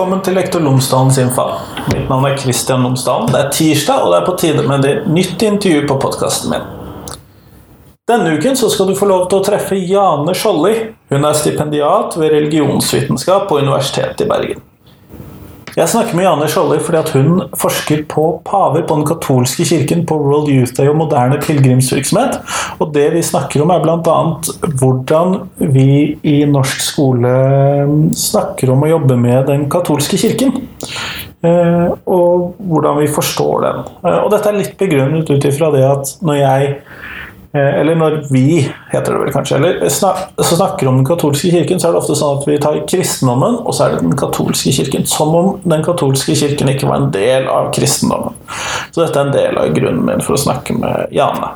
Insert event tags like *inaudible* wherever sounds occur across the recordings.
Velkommen til Lektor Lomsdalens innfall. Mitt navn er Kristian Lomsdalen. Det er tirsdag, og det er på tide med et nytt intervju på podkasten min. Denne uken skal du få lov til å treffe Jane Skjolli. Hun er stipendiat ved religionsvitenskap på Universitetet i Bergen. Jeg snakker med Jane Skjolli fordi at hun forsker på paver på den katolske kirken på World Youth Day og moderne pilegrimsvirksomhet. Og det vi snakker om, er bl.a. hvordan vi i norsk skole snakker om å jobbe med den katolske kirken. Eh, og hvordan vi forstår den. Eh, og dette er litt begrunnet ut ifra det at når jeg eller når vi, heter det vel kanskje, eller snak, så snakker om den katolske kirken, så er det ofte sånn at vi tar kristendommen, og så er det den katolske kirken. Som om den katolske kirken ikke var en del av kristendommen. Så dette er en del av grunnen min for å snakke med Jane.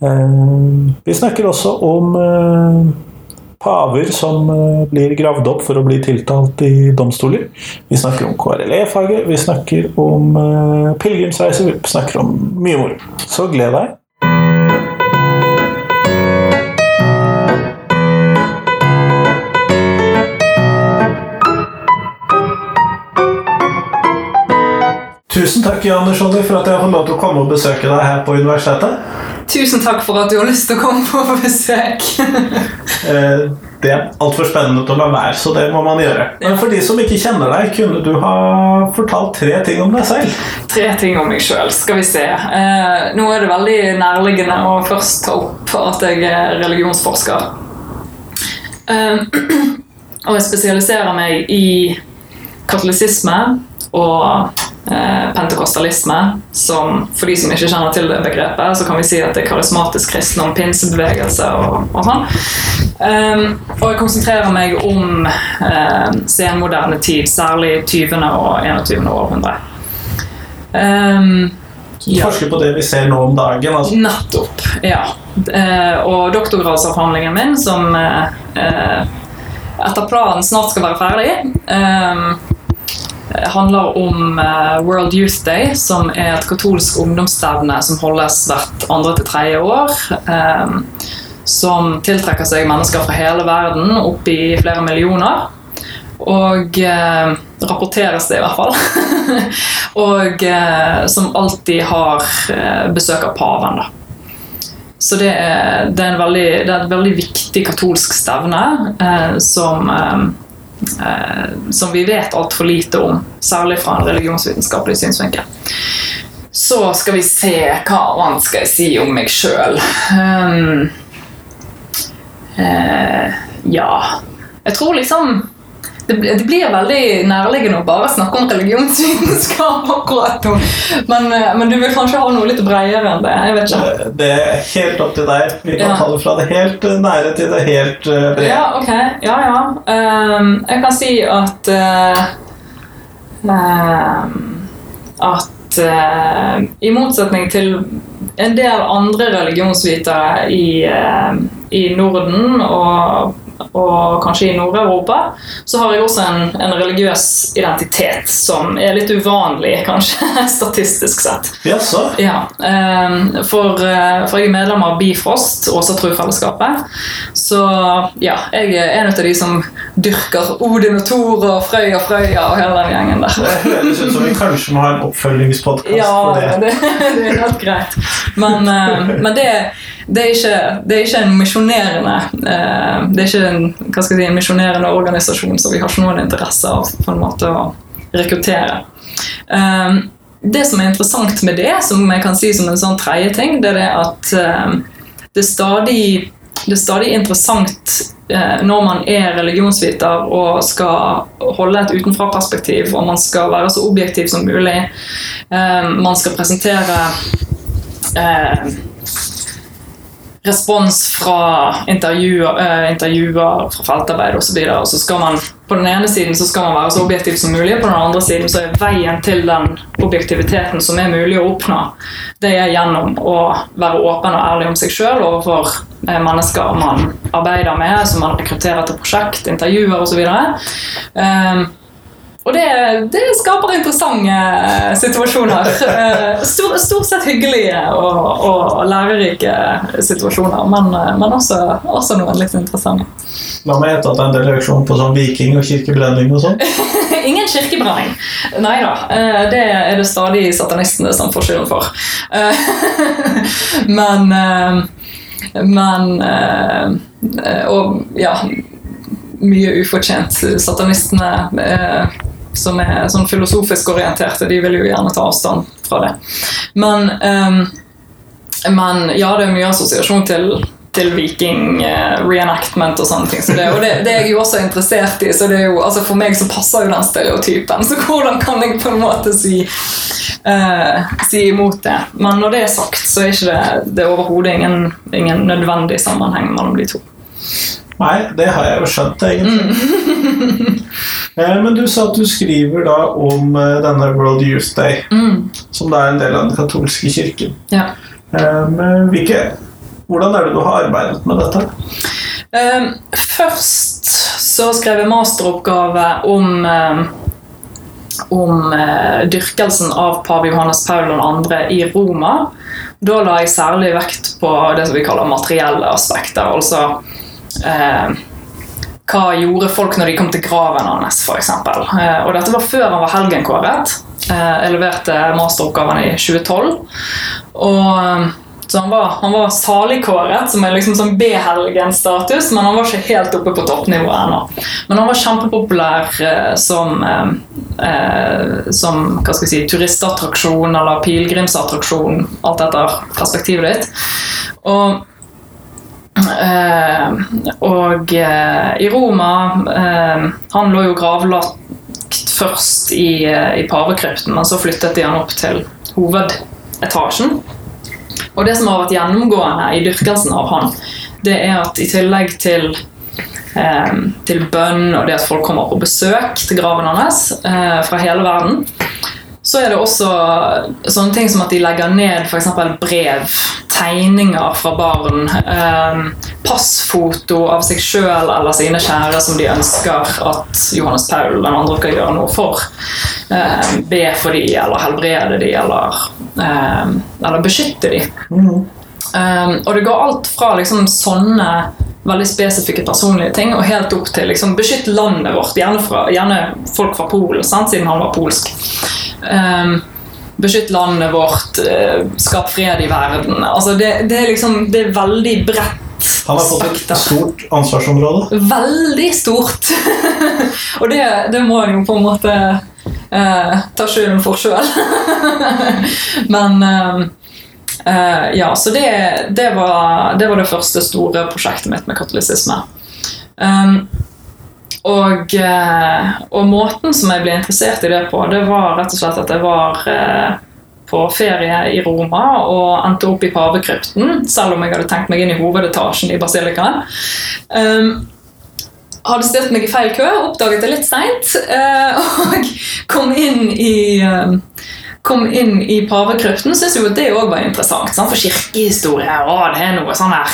Eh, vi snakker også om eh, paver som blir gravd opp for å bli tiltalt i domstoler. Vi snakker om KRLE-faget, vi snakker om pilegrimsreiser, vi snakker om mye moro. Så gled deg. Tusen takk Janne Scholli, for at jeg har fått lov til å komme og besøke deg her på universitetet. Tusen takk for at du har lyst til å komme på besøk. *laughs* Eh, det er altfor spennende til å la være, så det må man gjøre. Men for de som ikke kjenner deg, kunne du ha fortalt tre ting om deg selv? Tre ting om meg sjøl, skal vi se. Eh, nå er det veldig nærliggende å først ta opp at jeg er religionsforsker. Eh, *clears throat* og jeg spesialiserer meg i katolisisme og Eh, pentekostalisme, som for de som ikke kjenner til det begrepet, så kan vi si at det er karismatisk kristendom, pinsebevegelse og, og sånn. Um, og jeg konsentrerer meg om uh, senmoderne tid, særlig 20. og 21. århundre. Um, ja. Forsker på det vi ser nå om dagen? Altså. Nettopp. Ja. Uh, og doktorgradsavhandlingen min, som uh, etter planen snart skal være ferdig um, handler om uh, World Youth Day, som er et katolsk ungdomsstevne som holdes hvert andre til tredje år. Um, som tiltrekker seg mennesker fra hele verden, opp i flere millioner. Og eh, rapporteres det, i hvert fall. *laughs* og eh, som alltid har besøk av paven. da. Så det er, det, er veldig, det er, et veldig viktig katolsk stevne eh, som eh, eh, som vi vet altfor lite om, særlig fra en religionsvitenskapelig synsvinkel. Så skal vi se hva annet skal jeg si om meg sjøl. Um, uh, ja Jeg tror liksom det, det, blir veldig nærliggende å bare snakke om religionsvitenskap *laughs* akkurat nå. Men, eh, men, du vil kanskje ha noe litt bredere enn det? jeg vet ikke. Det er helt opp til deg. Vi kan ja. ta det fra det helt nære til det helt eh, brede. Ja, ok. Ja, ja. Um, jeg kan si at uh, um, At i motsetning til en del andre religionsvitere i, i Norden og og kanskje i Nord-Europa, så har jeg også en, en, religiøs identitet som er litt uvanlig, kanskje, *laughs* statistisk sett. Yes, ja, ehm, for, eh, for, jeg er medlem av Bifrost, Åsatru-fellesskapet. Så ja, jeg er en av de som dyrker Odin og Thor og Frøya Frøya og hele den gjengen der. Det høres ut som vi kanskje må ha en oppfølgingspodkast ja, på det. det. *laughs* det er helt greit. Men, eh, men det, det, er ikke, det er ikke en misjonerende eh, Det er ikke en, hva skal jeg si, en misjonerende organisasjon, så vi har ikke noen interesse av på en måte å rekruttere. Um, det som er interessant med det, som jeg kan si som en sånn tredje ting, det er det at um, det, er stadig, det er stadig interessant uh, når man er religionsviter og skal holde et utenfra-perspektiv, og man skal være så objektiv som mulig. Um, man skal presentere uh, respons fra intervjuer, eh, intervjuer fra feltarbeid osv. Videre. så skal på den ene siden så skal man være så objektiv som mulig, på den andre siden så er veien til den objektiviteten som er mulig å oppnå, det er gjennom å være åpen og ærlig om seg sjøl overfor eh, mennesker man arbeider med, som man rekrutterer til prosjekt, intervjuer osv. Um, og det, det skaper interessante eh, situasjoner. Eh, Stor, stort sett hyggelige og, og lærerike situasjoner, men, eh, men også, også noen litt interessante. La meg etter at det er en del auksjon på sånn viking og kirkebrenning og sånn. *laughs* Ingen kirkebrenning. Nei da. Det er det stadig satanistene som får skylden for. *laughs* Men Men Og ja Mye ufortjent. Satanistene eh, som er sånn filosofisk orienterte, de vil jo gjerne ta avstand fra det. Men um, men ja, det er mye assosiasjon til, til viking eh, reenactment og sånne ting. Så det, og det, det er jeg jo også interessert i, så det er jo, altså for meg så passer jo den stereotypen. Så hvordan kan jeg på en måte si, uh, si imot det? Men når det er sagt, så er ikke det, det er overhodet ingen, ingen nødvendig sammenheng mellom de to. Nei, det har jeg jo skjønt, egentlig. Eh, Men du sa at du skriver da om eh, denne World Youth Day, som da er en del av den katolske kirken. Ja. Eh, Men hvilke, hvordan er det du har arbeidet med dette? Først så skrev jeg masteroppgave om om dyrkelsen av pave Johannes Paul 2. i Roma. Da la jeg særlig vekt på det som vi kaller materielle aspekter. Altså eh, hva gjorde folk når de kom til graven hans, f.eks. Eh, og dette var før han var helgenkåret. Eh, jeg leverte masteroppgaven i 2012. Og så han var, han var saligkåret, som er liksom sånn B-helgen-status, men han var ikke helt oppe på toppnivå ennå. Men han var kjempepopulær eh, som, eh, eh, som hva skal jeg si, turistattraksjon eller pilegrimsattraksjon, alt etter perspektivet ditt. Og Eh, og eh, i Roma eh, Han lå jo gravlagt først i, eh, i pavekrypten, men så flyttet de han opp til hovedetasjen. Og det som har vært gjennomgående i dyrkelsen av han, det er at i tillegg til eh, til bønn og det at folk kommer på besøk til graven hans eh, fra hele verden, så er det også sånne ting som at de legger ned f.eks. brev, tegninger fra barn, eh, passfoto av seg sjøl eller sine kjære som de ønsker at Johannes Paul den andre skal gjøre noe for. Eh, be for de, eller helbrede de, eller, eh, eller beskytte de. Mm. og det går alt fra liksom sånne veldig spesifikke personlige ting og helt opp til liksom, beskytt landet vårt, gjerne, fra, gjerne folk fra Polen, sant, siden han var polsk. Um, beskytt landet vårt, uh, skap fred i verden. Altså, det, det, er liksom, det er veldig bredt. Han har fått et stort ansvarsområde. Veldig stort. *laughs* og det, det må han jo på en måte eh, ta skylden for sjøl. *laughs* Men eh, eh, ja, så det, det, var, det var det første store prosjektet mitt med katolisisme. Um, og, eh, og måten som jeg ble interessert i det på, det var rett og slett at jeg var eh, på ferie i Roma og endte opp i pavekrypten, selv om jeg hadde tenkt meg inn i hovedetasjen i basilikaen. Um, hadde stilt meg i feil kø, oppdaget det litt seint, uh, *laughs* og kom inn i um, kom inn i pavekrypten, syntes jo at det òg var interessant. Sant? For kirkehistorie å, det er noe sånn her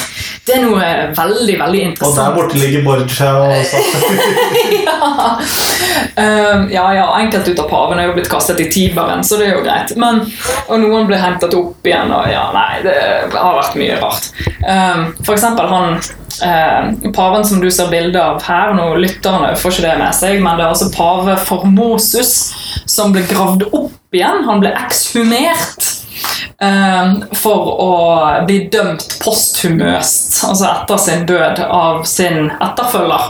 Det er noe veldig, veldig interessant. Og der borte ligger Borgia og sånn. *laughs* ja. Um, ja, ja, enkelte ut av pavene er jo blitt kastet i Tiberen, så det er jo greit. Men, og noen ble hentet opp igjen, og ja, nei, det har vært mye rart. Um, for eksempel han eh, paven som du ser bilde av her, nå lytterne får ikke det med seg, men det er altså pave Formosus som ble gravd opp igjen. Han ble ekshumert. eh, for å bli dømt posthumøst, altså etter sin død, av sin etterfølger.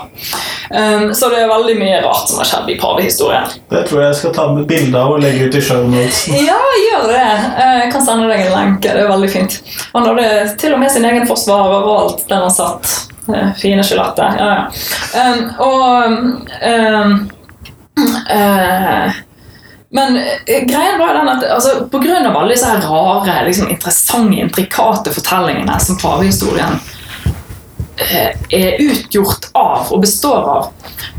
Um, så det er veldig mye rart som har skjedd i pavehistorien. Det tror jeg jeg skal ta med bilde av og legge ut i shownotesen. *laughs* Ja, gjør det. Eh, Jeg kan sende deg en lenke. Det er veldig fint. Han hadde til og med sin egen forsvarer og alt der han satt. Eh, Fine skjelettet. Ja, ja. Um, og um, *clears throat* eh, Men eh, greien var den at altså, av alle disse her rare, liksom, interessante, intrikate fortellingene som farehistorien eh, er utgjort av og består av,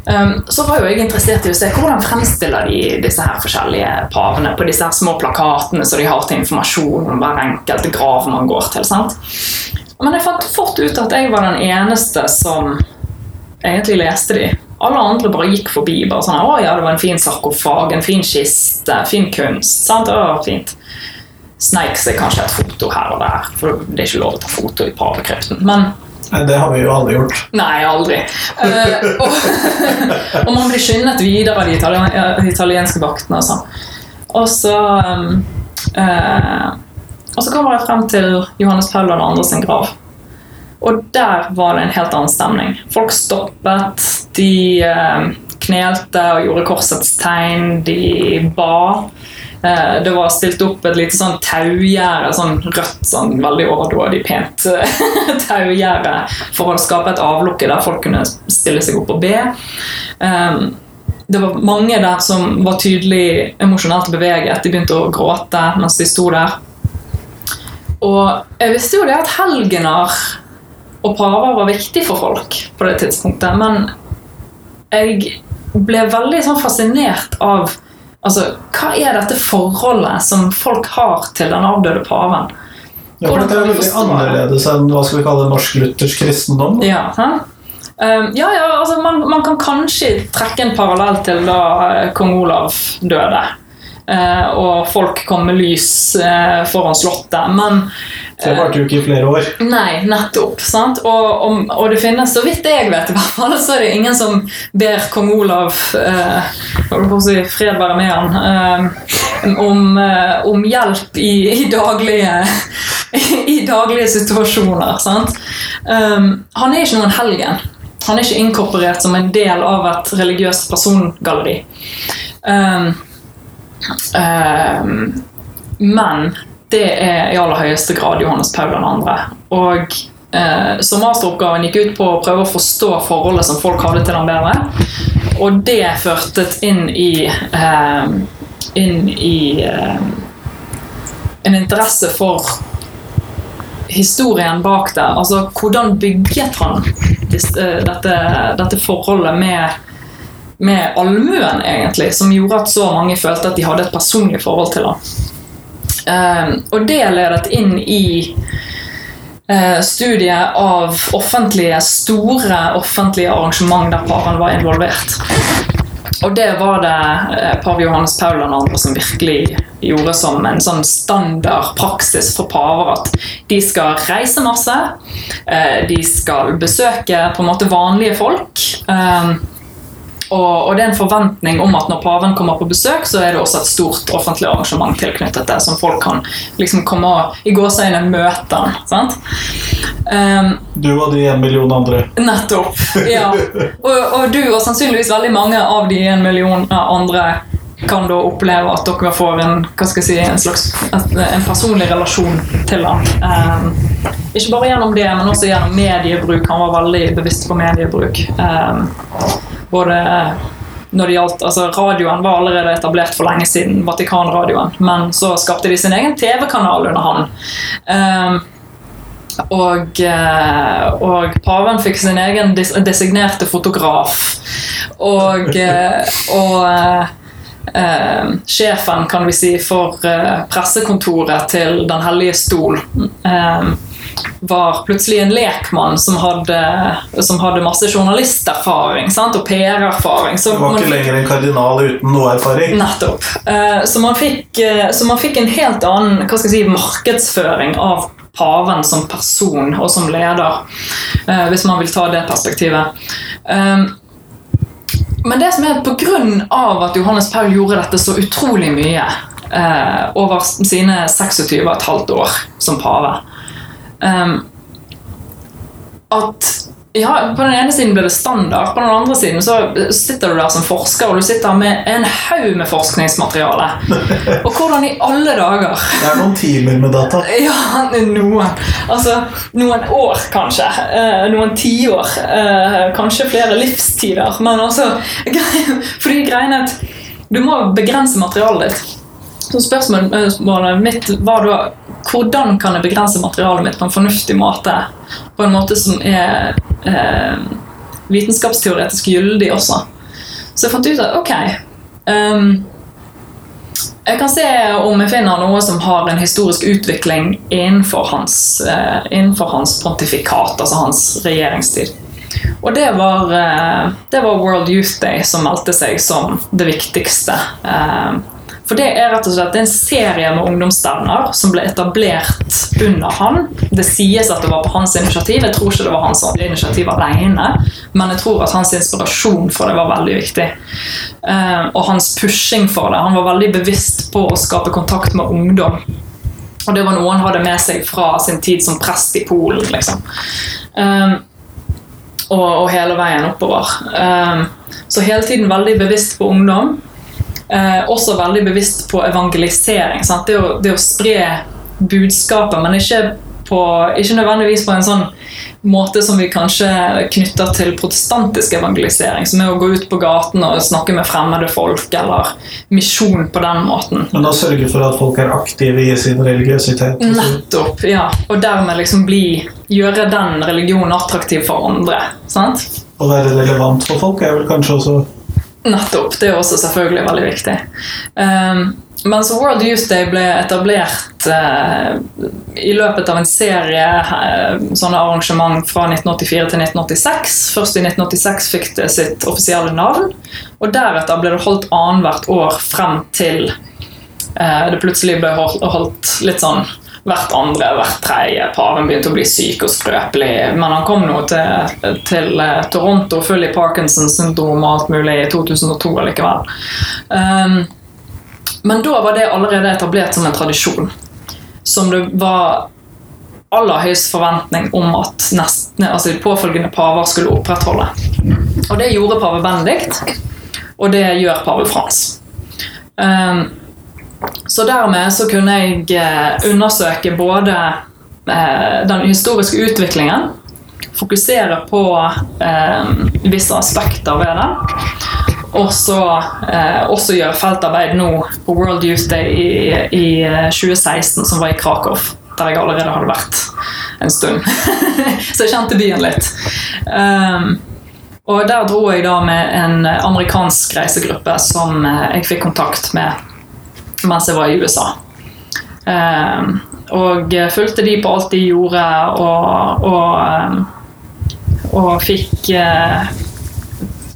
um, så var jo jeg interessert i å se hvordan fremstiller de disse her forskjellige pavene på disse her små plakatene som de har til informasjon om hver enkelt grav man går til. sant? Men jeg fant fort ut at jeg var den eneste som egentlig leste de. Alle andre bare gikk forbi. bare sånn, 'Å ja, det var en fin sarkofag, en fin kiste, fin kunst.' sant? Å, fint. Sneik seg kanskje et foto her og der, for det er ikke lov å ta foto i pavekrypten. Men det har vi jo aldri gjort. Nei, aldri. Uh, og, *laughs* og man blir skyndet videre av de italien, de italienske vaktene og sånn. Og så um, eh, Og så kommer jeg frem til Johannes Paul og andre sin grav. Og der var det en helt annen stemning. Folk stoppet, de eh, knelte og gjorde korsets tegn, de ba. Eh, Det var stilt opp et lite sånn taugjerde, sånn rødt, sånn veldig overdådig pent eh, *laughs* taugjerde for å skape et avlukke der folk kunne stille seg opp og be. Det var mange der som var tydelig emosjonelt beveget. De begynte å gråte mens de sto der. Og jeg visste jo det at helgener og paver var viktig for folk på det tidspunktet, men jeg ble veldig sånn fascinert av altså, hva er dette forholdet som folk har til den avdøde paven. Ja, for det er veldig annerledes enn hva skal vi kalle norsk-luthersk kristendom. Ja, hæ? Um, ja, ja altså man, man, kan kanskje trekke en parallell til da eh, kong Olav døde. Uh, og folk kom med lys uh, foran slottet, men Det varte jo ikke i flere år. Nei, nettopp. sant? Og, og, og det finnes, så vidt jeg vet, i hvert fall, så er det ingen som ber kong Olav eh, si, fred være med han, eh, om, eh, om hjelp i, i, daglige, i daglige situasjoner. sant? Um, han er ikke noen helgen. Han er ikke inkorporert som en del av et religiøst persongalleri. Um, men det er i aller høyeste grad Johannes Paul 2. Og eh, så masteroppgaven gikk ut på å prøve å forstå forholdet som folk hadde til ham bedre. Og det førte inn i eh, inn i eh, en interesse for historien bak det. Altså hvordan bygget han dette, dette forholdet med med allmuen, egentlig, som gjorde at så mange følte at de hadde et personlig forhold til han. Um, og det ledet inn i uh, studiet av offentlige, store offentlige arrangement der parene var involvert. Og det var det uh, pave Johannes Paul og andre som virkelig gjorde som en sånn standard praksis for paver at de skal reise masse, uh, de skal besøke på en måte vanlige folk. Um, og, og, det er en forventning om at når paven kommer på besøk, så er det også et stort offentlig arrangement tilknyttet det, som folk kan liksom komme og i gåseøynene møte. sant? Um, du og de en million andre. Nettopp. ja. Og, og, du og sannsynligvis veldig mange av de en million andre kan da oppleve at dere får en, si, en slags en personlig relasjon til han. Um, ikke bare gjennom det, men også gjennom mediebruk. Han var veldig bevisst på mediebruk. Um, både når det gjaldt, altså Radioen var allerede etablert for lenge siden, Vatikanradioen, men så skapte de sin egen TV-kanal under han. Um, og, og, paven fikk sin egen designerte fotograf. Og, og uh, sjefen, kan vi si, for eh, pressekontoret til Den hellige stol. eh, var plutselig en lekmann som hadde, som hadde masse journalisterfaring sant? og PR-erfaring. Det var ikke lenger en kardinal uten noe erfaring? Nettopp. Eh, så man fikk, eh, så man fikk en helt annen hva skal jeg si, markedsføring av paven som person og som leder, eh, hvis man vil ta det perspektivet. Men det som er pga. at Johannes Paul gjorde dette så utrolig mye over sine 26,5 år som pave, eh, at ja, På den ene siden blir det standard, på den andre siden så sitter du der som forsker og du sitter med en haug med forskningsmateriale. *laughs* Og hvordan i alle dager Det er noen timer med data. *laughs* Ja, noen. Altså noen år, kanskje. Eh, noen tiår. Eh, kanskje flere livstider. Men altså *laughs* Fordi greiene at du må begrense materialet ditt. Så spørsmålet mitt var da hvordan kan jeg begrense materialet mitt på en fornuftig måte? På en måte som er eh, vitenskapsteoretisk gyldig også. Så jeg fant ut at ok um, Jeg kan se om jeg finner noe som har en historisk utvikling innenfor hans, eh, innenfor hans pontifikat, altså hans regjeringstid. Og det var, eh, det var World Youth Day som meldte seg som det viktigste. Eh, For det er rett og slett en serie med ungdomsstevner som ble etablert under han. Det sies at det var på hans initiativ. Jeg tror ikke det var hans initiativ alene, men jeg tror at hans inspirasjon for det var veldig viktig. Eh, Og hans pushing for det. Han var veldig bevisst på å skape kontakt med ungdom. Og det var noe han hadde med seg fra sin tid som prest i Polen, liksom. Um, og, og hele veien oppover. Um, så hele tiden veldig bevisst på ungdom. Eh, også veldig bevisst på evangelisering. Sant? Det, å, det å spre budskapet, men ikke, på, ikke nødvendigvis på en sånn måte som vi kanskje knytter til protestantisk evangelisering, som er å gå ut på gaten og snakke med fremmede folk, eller misjon på den måten. Men å sørge for at folk er aktive i sin religiøsitet. Nettopp, ja. Og dermed liksom bli, gjøre den religionen attraktiv for andre. sant? Å være relevant for folk er vel kanskje også Nettopp. Det er også selvfølgelig veldig viktig. Um, men World Youth Day ble etablert uh, i løpet av en serie uh, sånne arrangement fra 1984 til 1986. Først i 1986 fikk det sitt offisielle navn, og deretter ble det holdt annethvert år frem til uh, det plutselig ble holdt, holdt litt sånn hvert andre, hvert tredje. Paven begynte å bli syk og skrøpelig. Men han kom nå til, til eh, Toronto full i Parkinsons syndrom og alt mulig i 2002 allikevel. Um, men da var det allerede etablert som en tradisjon. Som det var aller høyest forventning om at neste, altså de påfølgende paver skulle opprettholde. Og det gjorde pave Benedikt, og det gjør pave Frans. Um, så dermed så kunne jeg eh, undersøke både eh, den historiske utviklingen, fokusere på eh, visse aspekter ved den, og så også gjøre feltarbeid nå på World Youth Day i, i eh, 2016, som var i Krakow. Der jeg allerede hadde vært en stund. *laughs* så jeg kjente byen litt. Um, og der dro jeg da med en amerikansk reisegruppe som jeg fikk kontakt med mens jeg var i USA. Um, og fulgte de på alt de gjorde, og, og, um, og fikk uh,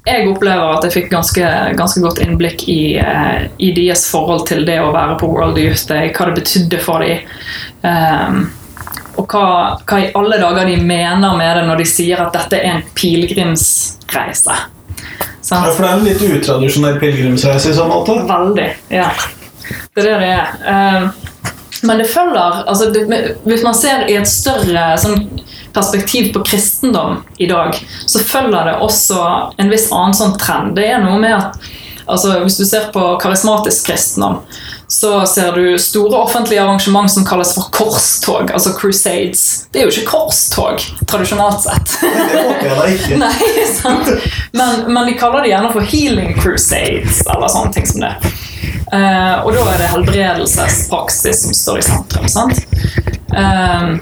Jeg opplever at jeg fikk ganske, ganske godt innblikk i, uh, i, deres forhold til det å være på World Youth Day, hva det betydde for dem. Um, og hva, hva, i alle dager de mener med det når de sier at dette er en pilegrimsreise. Ja, for det er en litt utradisjonell pilegrimsreise i sånn måte? Veldig, ja. Det er det det er. Ehm, men det følger altså det, Hvis man ser i et større sånn, perspektiv på kristendom i dag, så følger det også en viss annen sånn trend. Det er noe med at altså, Hvis du ser på karismatisk kristendom, så ser du store offentlige arrangement som kalles for korstog, altså crusades. Det er jo ikke korstog, tradisjonelt sett. Det håper jeg ikke. *laughs* Nei, sant? Men, men de kaller det gjerne for healing crusades, eller sånne ting som det. Uh, og da er det helbredelsespraksis som står i sentrum. sant? Uh,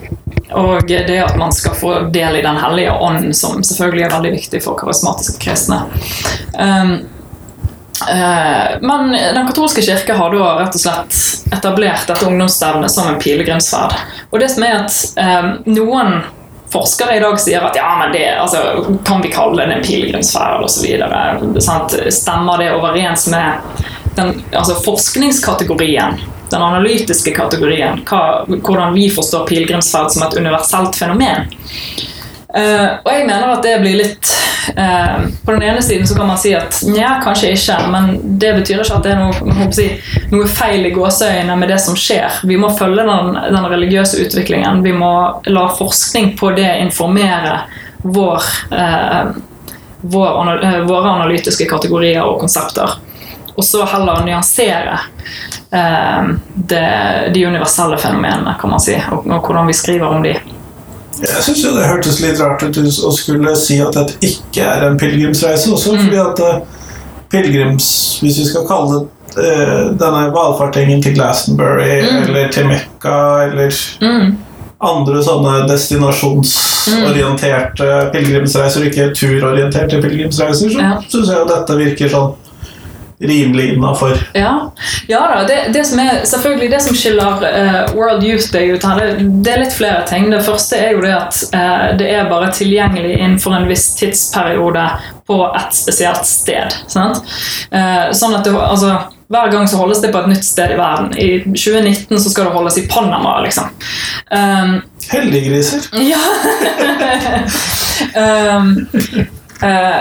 og det at man skal få del i Den hellige ånd, som selvfølgelig er veldig viktig for karismatiske kristne. Um, men Den katolske kirke har da rett og slett etablert dette ungdomsstevnet som en pilegrimsferd. Og det som er at noen forskere i dag sier at ja, men det altså, kan vi kalle det en pilegrimsferd osv. Stemmer det overens med den, altså forskningskategorien, den analytiske kategorien, hva, hvordan vi forstår pilegrimsferd som et universelt fenomen. Uh, og jeg mener at det blir litt uh, På den ene siden så kan man si at nja, kanskje ikke, men det betyr ikke at det er noe, si, noe feil i gåseøynene med det som skjer. Vi må følge den, den, religiøse utviklingen. Vi må la forskning på det informere vår, uh, vår, våre analytiske kategorier og konsepter og så heller nyansere det, de universelle fenomenene, kan man si, og, og hvordan vi skriver om de. Jeg syns det hørtes litt rart ut å skulle si at dette ikke er en pilegrimsreise, også mm. fordi at uh, pilegrims, hvis vi skal kalle det uh, denne valfartingen til Glastonbury mm. eller til Mekka eller mm. andre sånne destinasjonsorienterte mm. pilegrimsreiser, ikke turorienterte pilegrimsreiser, så ja. syns jeg at dette virker sånn rimelig innafor. Ja, ja da, det, det som er selvfølgelig det som skiller uh, World Youth Day ut her, det, det er litt flere ting. Det første er jo det at uh, det er bare tilgjengelig innenfor en viss tidsperiode på et spesielt sted. Eh, sånn at det, altså, hver gang så holdes det på et nytt sted i verden. I 2019 så skal det holdes i Panama, liksom. Um, Heldiggriser. ja. um, *laughs*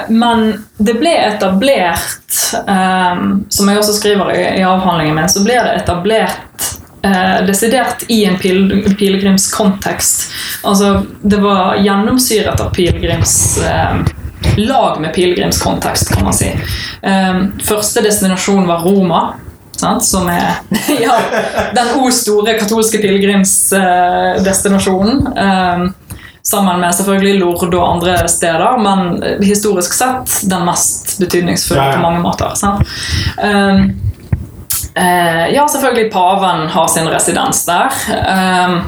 men det ble etablert, um, som jeg også skriver i, avhandlingen min, så ble det etablert eh, desidert i en pil, pilegrimskontekst. Altså, det var gjennomsyret av pilegrims... Eh, lag med pilegrimskontekst, kan man si. Eh, første destinasjon var Roma. Som er *laughs* ja, den o store katolske pilegrimsdestinasjonen. Sammen med selvfølgelig Lord og andre steder, men historisk sett den mest betydningsfulle Ja, ja. på mange måter. Sant? Um, uh, ja, selvfølgelig paven har sin residens der. Um,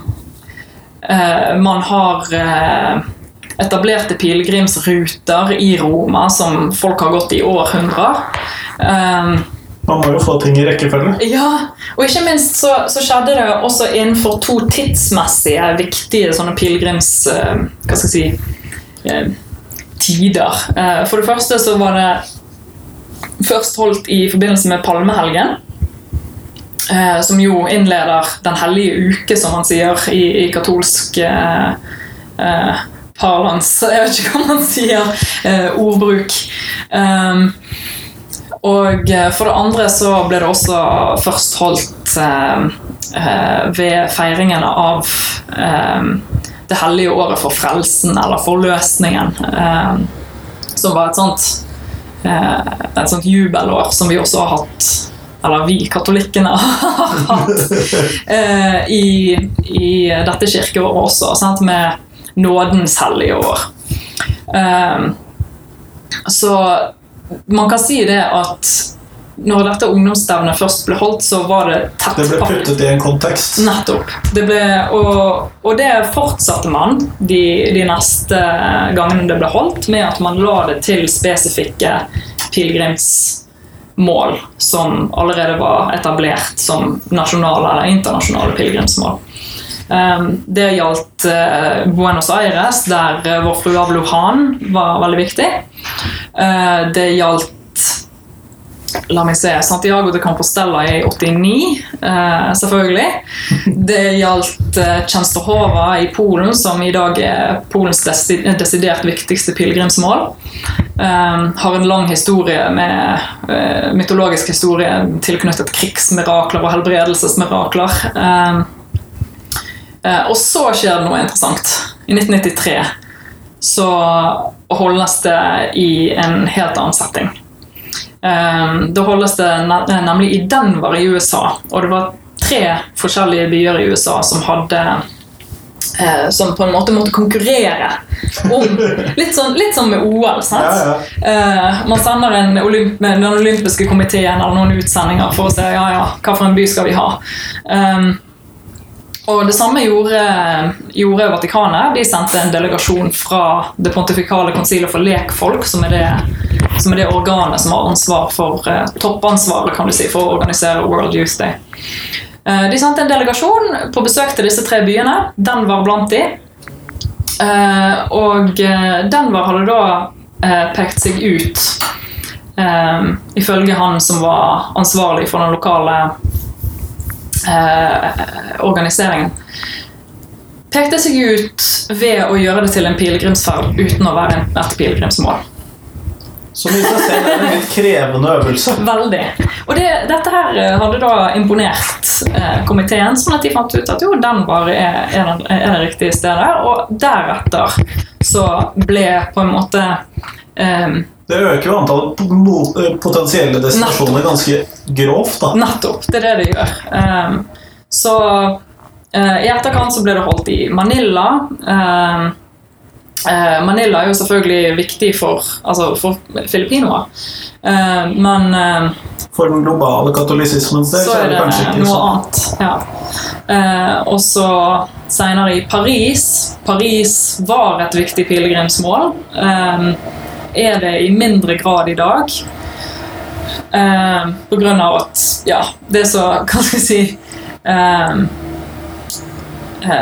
uh, man har uh, etablerte pilegrimsruter i Roma som folk har gått i århundrer. Eh, Man må jo få ting i rekkefølge. ja, og ikke minst så, så skjedde det også innenfor to tidsmessige viktige sånne pilegrims... Uh, hva skal jeg si uh, tider. Uh, for det første så var det først holdt i forbindelse med palmehelgen. eh, Som jo innleder Den hellige uke, som man sier i, i katolsk eh, parlans. Jeg vet ikke hva man sier. Ordbruk. Um, og eh, for det andre så ble det også først holdt eh, eh, ved feiringen av eh, det hellige året for frelsen, eller forløsningen, eh, som var et sånt, eh, et sånt jubelår som vi også har hatt eller vi katolikkene *laughs* har hatt i, i dette kirkeåret også, sant? med nådens hellige år. Så man kan si det at når dette ungdomsstevnet først ble holdt, så var det tett Det ble puttet i en kontekst. Nettopp. Det ble, og, og det fortsatte man de, de neste gangene det ble holdt, med at man la det til spesifikke pilegrimsmål som allerede var etablert som nasjonale eller internasjonale pilegrimsmål. Um, Det gjaldt eh, Buenos Aires, der eh, Vår Frue av Lujan var veldig viktig. Eh, det gjaldt La meg se, Santiago de Compostela i 89, eh, selvfølgelig. Det gjaldt Częstochowa i Polen, som i dag er Polens desidert viktigste pilegrimsmål. Eh, har en lang historie med mytologisk historie tilknyttet krigsmirakler og helbredelsesmirakler. Eh, eh, og så skjer det noe interessant. I 1993 så holdes det i en helt annen setting. Um, da holdes det nemlig i Denver i USA, og det var tre forskjellige byer i USA som hadde eh, Som på en måte måtte konkurrere om *laughs* Litt sånn, litt sånn med OL. sant? Ja, Eh, man sender en olymp den olympiske komiteen eller noen utsendinger for å se ja, ja, hva for en by skal vi ha. Um, og det samme gjorde, gjorde Vatikanet. De sendte en delegasjon fra det pontifikale konsilet for lekfolk, som er det, som er det organet som har ansvar for eh, toppansvaret kan du si, for å organisere World Youth Day. Eh, de sendte en delegasjon på besøk til disse tre byene. Den var blant de. Eh, og den Denver hadde da pekt seg ut, ifølge han som var ansvarlig for den lokale organiseringen. Pekte seg ut ved å gjøre det til en pilegrimsferd uten å være et pilegrimsmål. Som i seg selv er en litt krevende øvelse. Veldig. Og det, dette her eh, hadde da imponert eh, komiteen, sånn at de fant ut at jo, Denver er, er, den, er det riktige stedet. Og deretter så ble på en måte eh, Det øker jo antallet eh, potensielle destinasjoner ganske grovt. da. Nettopp. Det er det det gjør. Um, så uh, i etterkant så ble det holdt i Manila. Um, uh, Manila er jo selvfølgelig viktig for, altså for filippinoer. uh, men For den globale katolisismens del så er det kanskje ikke noe annet. Ja. Og så senere i Paris. Paris var et viktig pilegrimsmål. Eh, er det i mindre grad i dag. Eh, på grunn av at ja, det er så Hva skal jeg si eh,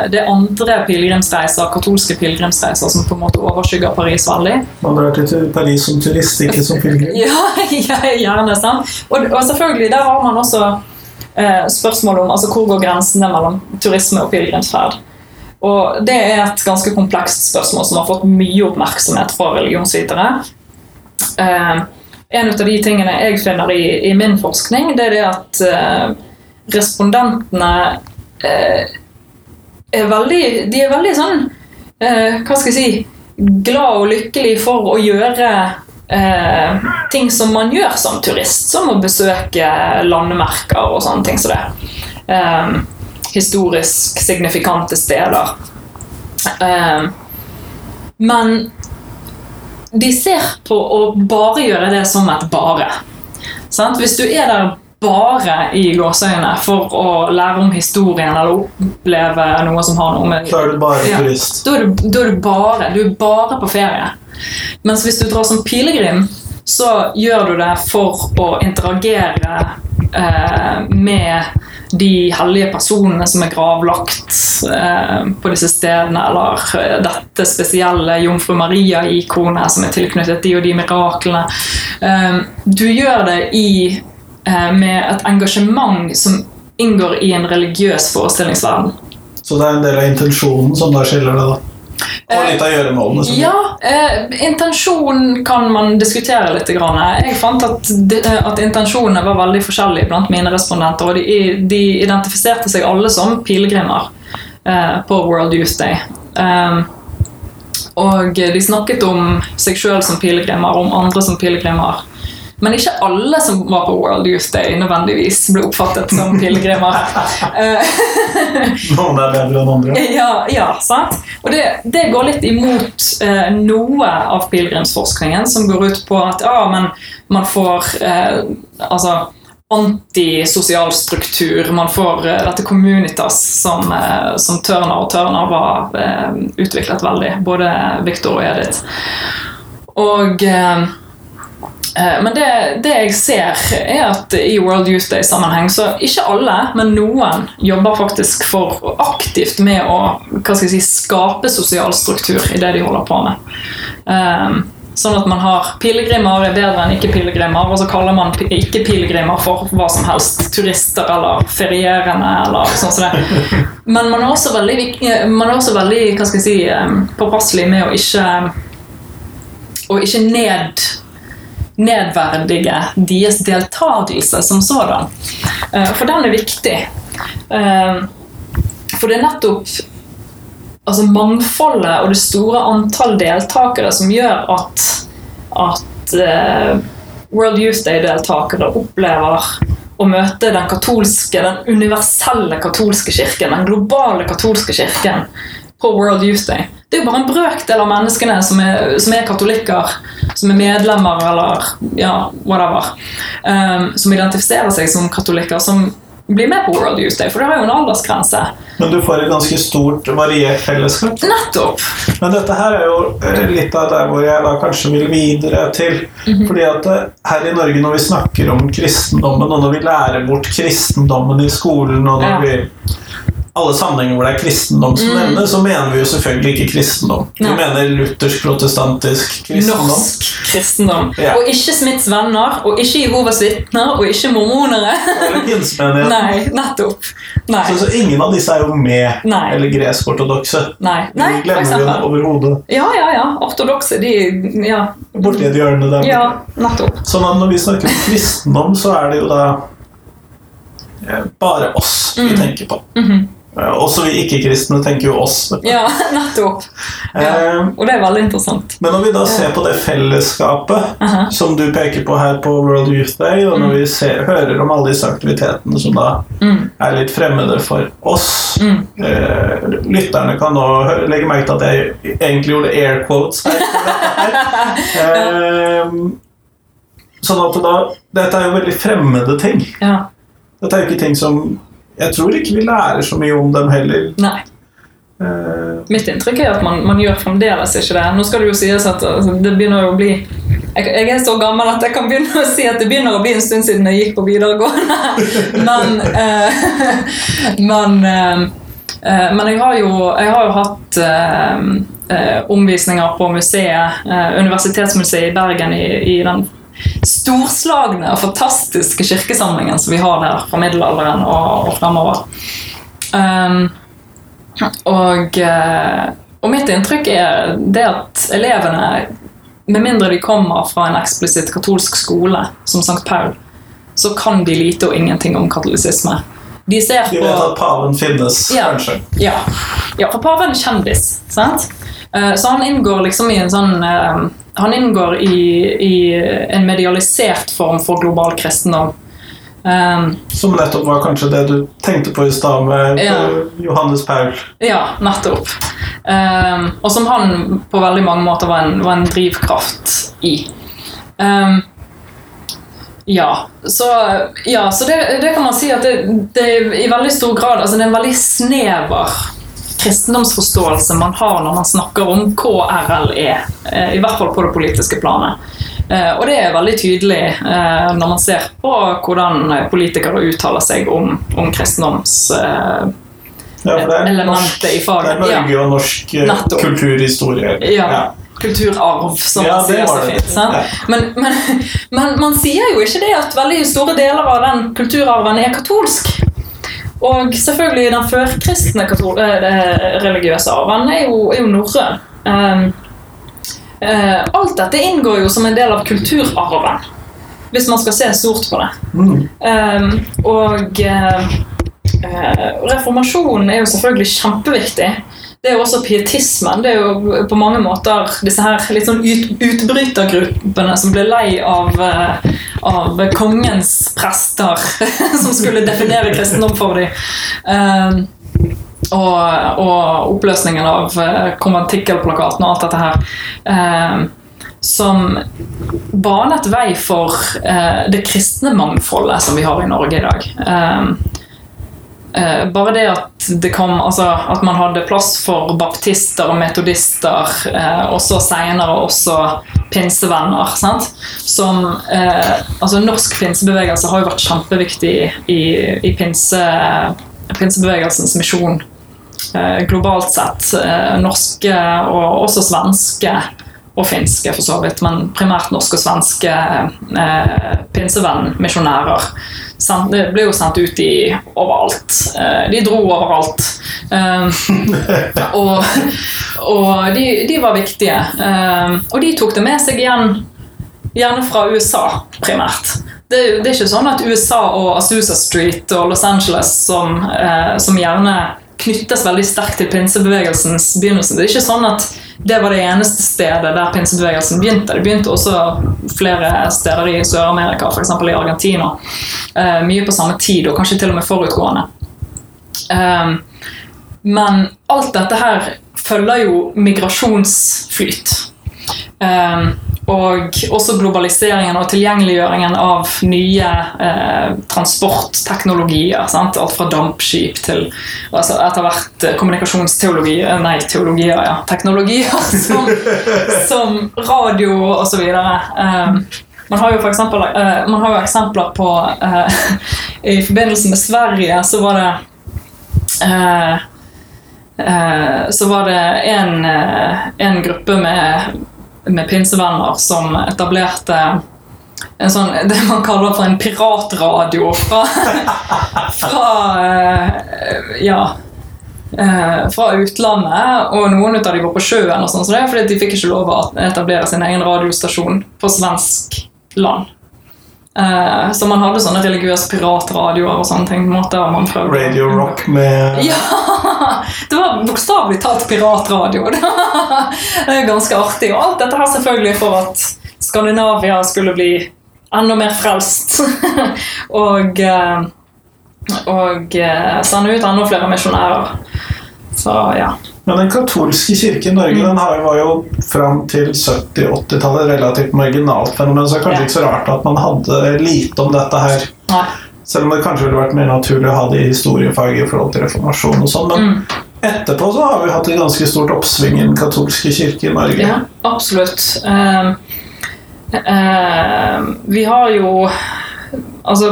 Det er andre pilegrimsreiser, katolske pilegrimsreiser som på en måte overskygger Paris veldig. Man drar til Paris som turist, ikke som pilegrim. *laughs* Ja, ja, gjerne. sant? Og, og selvfølgelig, der har man også eh, spørsmål om altså, hvor går grensene mellom turisme og pilegrimsferd. Og det er et ganske komplekst spørsmål som har fått mye oppmerksomhet fra religionsvitere. Eh, en av de tingene jeg finner i, i min forskning, det er det at eh, respondentene eh, er veldig De er veldig sånn Hva skal jeg si Glad og lykkelig for å gjøre eh, ting som man gjør som turist, som å besøke landemerker og sånne ting som det. Eh, historisk signifikante steder. Eh, men de ser på å bare gjøre det som et bare. Sant? Hvis du er der bare i gåseøynene for å lære om historien eller oppleve noe som har noe med Da er du bare Ja. turist. Da er, du, da er du bare Du er bare på ferie. Mens hvis du drar som pilegrim, så gjør du det for å interagere eh, med de hellige personene som er gravlagt eh, på disse stedene, eller eh, dette spesielle Jomfru Maria-ikonet som er tilknyttet de og de miraklene. Eh, du gjør det i, med et engasjement som inngår i en religiøs forestillingsverden. Så det er en del av intensjonen som da skiller det, da. Og litt av gjøremålene. som- Ja, eh, intensjon kan man diskutere litt. Grann. Jeg fant at, de, at intensjonene var veldig forskjellige blant mine respondenter. Og de, de identifiserte seg alle som pilegrimer eh, på World Youth Day. Um, og de snakket om seg sjøl som pilegrimer, om andre som pilegrimer. Men ikke alle som var på World Youth Day, nødvendigvis ble oppfattet som pilegrimer. *laughs* Eh, *laughs* Noen er bedre enn andre. ja, ja, sant? Og det, det går litt imot eh, noe av pilegrimsforskningen, som går ut på at ja, men man får eh, altså antisosial struktur. Man får eh, dette communitas som, eh, som Turner og Turner var eh, utviklet veldig. Både Victor og Edith. Og Eh, Men det, det jeg ser, er at i World Youth Day-sammenheng så ikke alle, men noen jobber faktisk for aktivt med å si, skape sosial struktur i det de holder på med. Um, Sånn at man har pilegrimer er bedre enn ikke-pilegrimer, og så kaller man ikke-pilegrimer for hva som helst. Turister eller ferierende eller sånn som det. Men man er også veldig, eh, man er også veldig hva skal jeg si, eh, påpasselig med å ikke, å ikke ned nedverdige deres deltakelse som sådan. Eh, For den er viktig. Eh, For det er nettopp altså mangfoldet og det store antall deltakere som gjør at, at eh, World Youth Day-deltakere opplever å møte den katolske, den universelle katolske kirken, den globale katolske kirken, på World Youth Day. Det er jo bare en brøkdel av menneskene som er, som er katolikker, som er medlemmer eller ja, whatever, um, som identifiserer seg som katolikker, som blir med på World Youth Day, for det har jo en aldersgrense. Men du får et ganske stort, variert fellesskap. Nettopp! Men dette her er jo eh, litt av der hvor jeg da kanskje vil videre til. Fordi at eh, her i Norge, når vi snakker om kristendommen, og når vi lærer bort kristendommen i skolen, og når Ja. vi alle sammenhenger hvor det er kristendom som nevnes, så mener vi jo selvfølgelig ikke kristendom. Vi mener luthersk-protestantisk kristendom. Norsk kristendom. Ja. Og ikke Smiths venner, og ikke Jehovas vitner, og ikke mormonere. Eller pinsemenigheten. *laughs* Nei, nettopp. Nei. Så, så ingen av disse er jo med, Nei. eller gresk-ortodokse. Nei, Nei De glemmer vi overhodet. Ja, ja, ja. Ortodokse, de Ja. Borti et hjørne der. ja nettopp. Sånn at når vi snakker om kristendom, så er det jo da eh, bare oss vi tenker på. Mhm. Eh, Også vi ikke-kristne tenker jo oss. Ja, *laughs* nettopp. Ja. Eh, Og det er veldig interessant. Men når vi da ser på det fellesskapet Aha. som du peker på her på World Youth Day, og når vi ser, hører om alle disse aktivitetene som da Mm. er litt fremmede for oss Mm. eh, Lytterne kan nå legge merke til at jeg egentlig gjorde air quotes her. *laughs* Eh, sånn at da Dette er jo veldig fremmede ting. Ja. Dette er jo ikke ting som Jeg tror ikke vi lærer så mye om dem heller. Nei. Uh, Mitt inntrykk er at man, man gjør fremdeles ikke det. Nå skal det jo sies at altså, det begynner å bli jeg, jeg er så gammel at jeg kan begynne å si at det begynner å bli en stund siden jeg gikk på videregående. *laughs* Men, uh, men, eh, men jeg har jo, jeg har jo hatt omvisninger på museet, Universitetsmuseet i Bergen, i, i den storslagne og fantastiske kirkesamlingen som vi har der fra middelalderen og, og fremover. Um, og, eh, og mitt inntrykk er det at elevene, med mindre de kommer fra en eksplisitt katolsk skole, som St. Paul, så kan de lite og ingenting om katolisisme. De ser De vet at paven finnes, Ja. kanskje. ja, ja, for paven er kjendis, sant? Eh, Så han inngår liksom i en sånn eh, Han inngår i, i en medialisert form for global kristendom. Um, Som nettopp var kanskje det du tenkte på i stad med Ja. Johannes Paul. ja, nettopp. Um, og som han på veldig mange måter var en, var en drivkraft i. Um, ja, så, ja, så det, det kan man si at det, det i veldig stor grad altså Det er en veldig snever kristendomsforståelse man har når man snakker om KRLE, eh, i hvert fall på det politiske planet. Eh, Og det er veldig tydelig eh, når man ser på hvordan politikere uttaler seg om, om kristendoms Ja, Elementet i faget, Det er Norge og norsk eh, kulturhistorie. ja, kulturarv, som Ja, man sier så fint. Ja. Men, men, *laughs* men man sier jo ikke det at veldig store deler av den kulturarven er katolsk. Og selvfølgelig den førkristne eh, religiøse arven er jo, er jo norrøn. Um, uh, alt dette inngår jo som en del av kulturarven, hvis man skal se stort på det. Mm. Um, og uh, reformasjonen er jo selvfølgelig kjempeviktig. Det er jo også pietismen. Det er jo på mange måter disse her litt sånn ut, utbrytergruppene som ble lei av, eh, av kongens prester, *laughs* som skulle definere kristendom for dem. Um, og, og oppløsningen av eh, konventikkelplakaten og alt dette her. Som banet vei for eh, det kristne mangfoldet som vi har i Norge i dag. Eh, bare det at det kom altså, At man hadde plass for baptister og metodister, eh, og seinere også pinsevenner. Sant? Som eh, Altså, norsk pinsebevegelse har jo vært kjempeviktig i, i pinse, pinsebevegelsens misjon eh, globalt sett. Eh, norske og også svenske og finske, for så vidt, men primært norske og svenske eh, pinsevennmisjonærer. Det ble jo sendt ut i overalt. Eh, de dro overalt. Eh, og og de, de var viktige. Eh, og de tok det med seg igjen, gjerne fra USA, primært. Det, det er ikke sånn at USA og Azusa Street og Los Angeles, som, som gjerne knyttes veldig sterkt til pinsebevegelsens begynnelse. Det er ikke sånn at det var det eneste stedet der pinsebevegelsen begynte. Det begynte også flere steder i Sør-Amerika, f.eks. i Argentina. Eh, mye på samme tid, og kanskje til og med forutgående. Eh, men alt dette her følger jo migrasjonsflyt. Eh, og også globaliseringen og tilgjengeliggjøringen av nye eh, transportteknologier. Sant? Alt fra dampskip til altså etter hvert eh, kommunikasjonsteologi eh, Nei, teologier, ja. Teknologier *laughs* som, som radio osv. Um, man har jo for eksempel, eh, man har jo eksempler på eh, *laughs* I forbindelse med Sverige så var det eh, eh, så var det en, eh, en gruppe med, med pinsevenner som etablerte en sånn, det man kaller for en piratradio fra, *laughs* fra eh, ja, eh, fra utlandet, og noen av de var på sjøen, og sånn, så det fordi de fikk ikke lov å etablere sin egen radiostasjon på svensk land. Eh, så man hadde sånne religiøse piratradioer og sånne ting. måter man prøvde Radio Rock med *laughs* ja! Det var bokstavelig talt piratradio. *laughs* Det er ganske artig. Og alt dette her selvfølgelig for at Skandinavia skulle bli enda mer frelst. *laughs* og eh, og eh, sende ut enda flere misjonærer. Så ja. Men den katolske kirke i Norge den har, var jo fram til 70-80-tallet relativt marginalt fenomen, så det er kanskje ikke så rart at man hadde lite om dette her. Nei. Selv om det kanskje ville vært mer naturlig å ha det i historiefaget i forhold til reformasjon og sånn. Men Mm. etterpå så har vi hatt et ganske stort oppsving i den katolske kirke i Norge. Ja, absolutt. Um, uh, Vi har jo Altså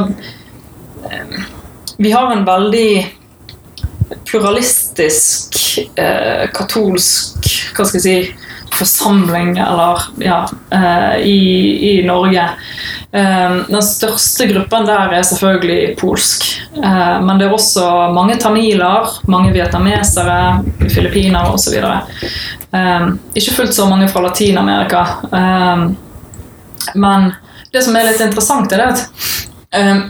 eh, Vi har en veldig pluralistisk eh, katolsk Hva skal jeg si forsamling, eller ja, eh, i, i Norge. Eh, den største gruppen der er selvfølgelig polsk. Eh, men det er også mange tamiler, mange vietnamesere, filippinere osv. Eh, ikke fullt så mange fra Latin-Amerika. Eh, men det som er litt interessant, er at eh,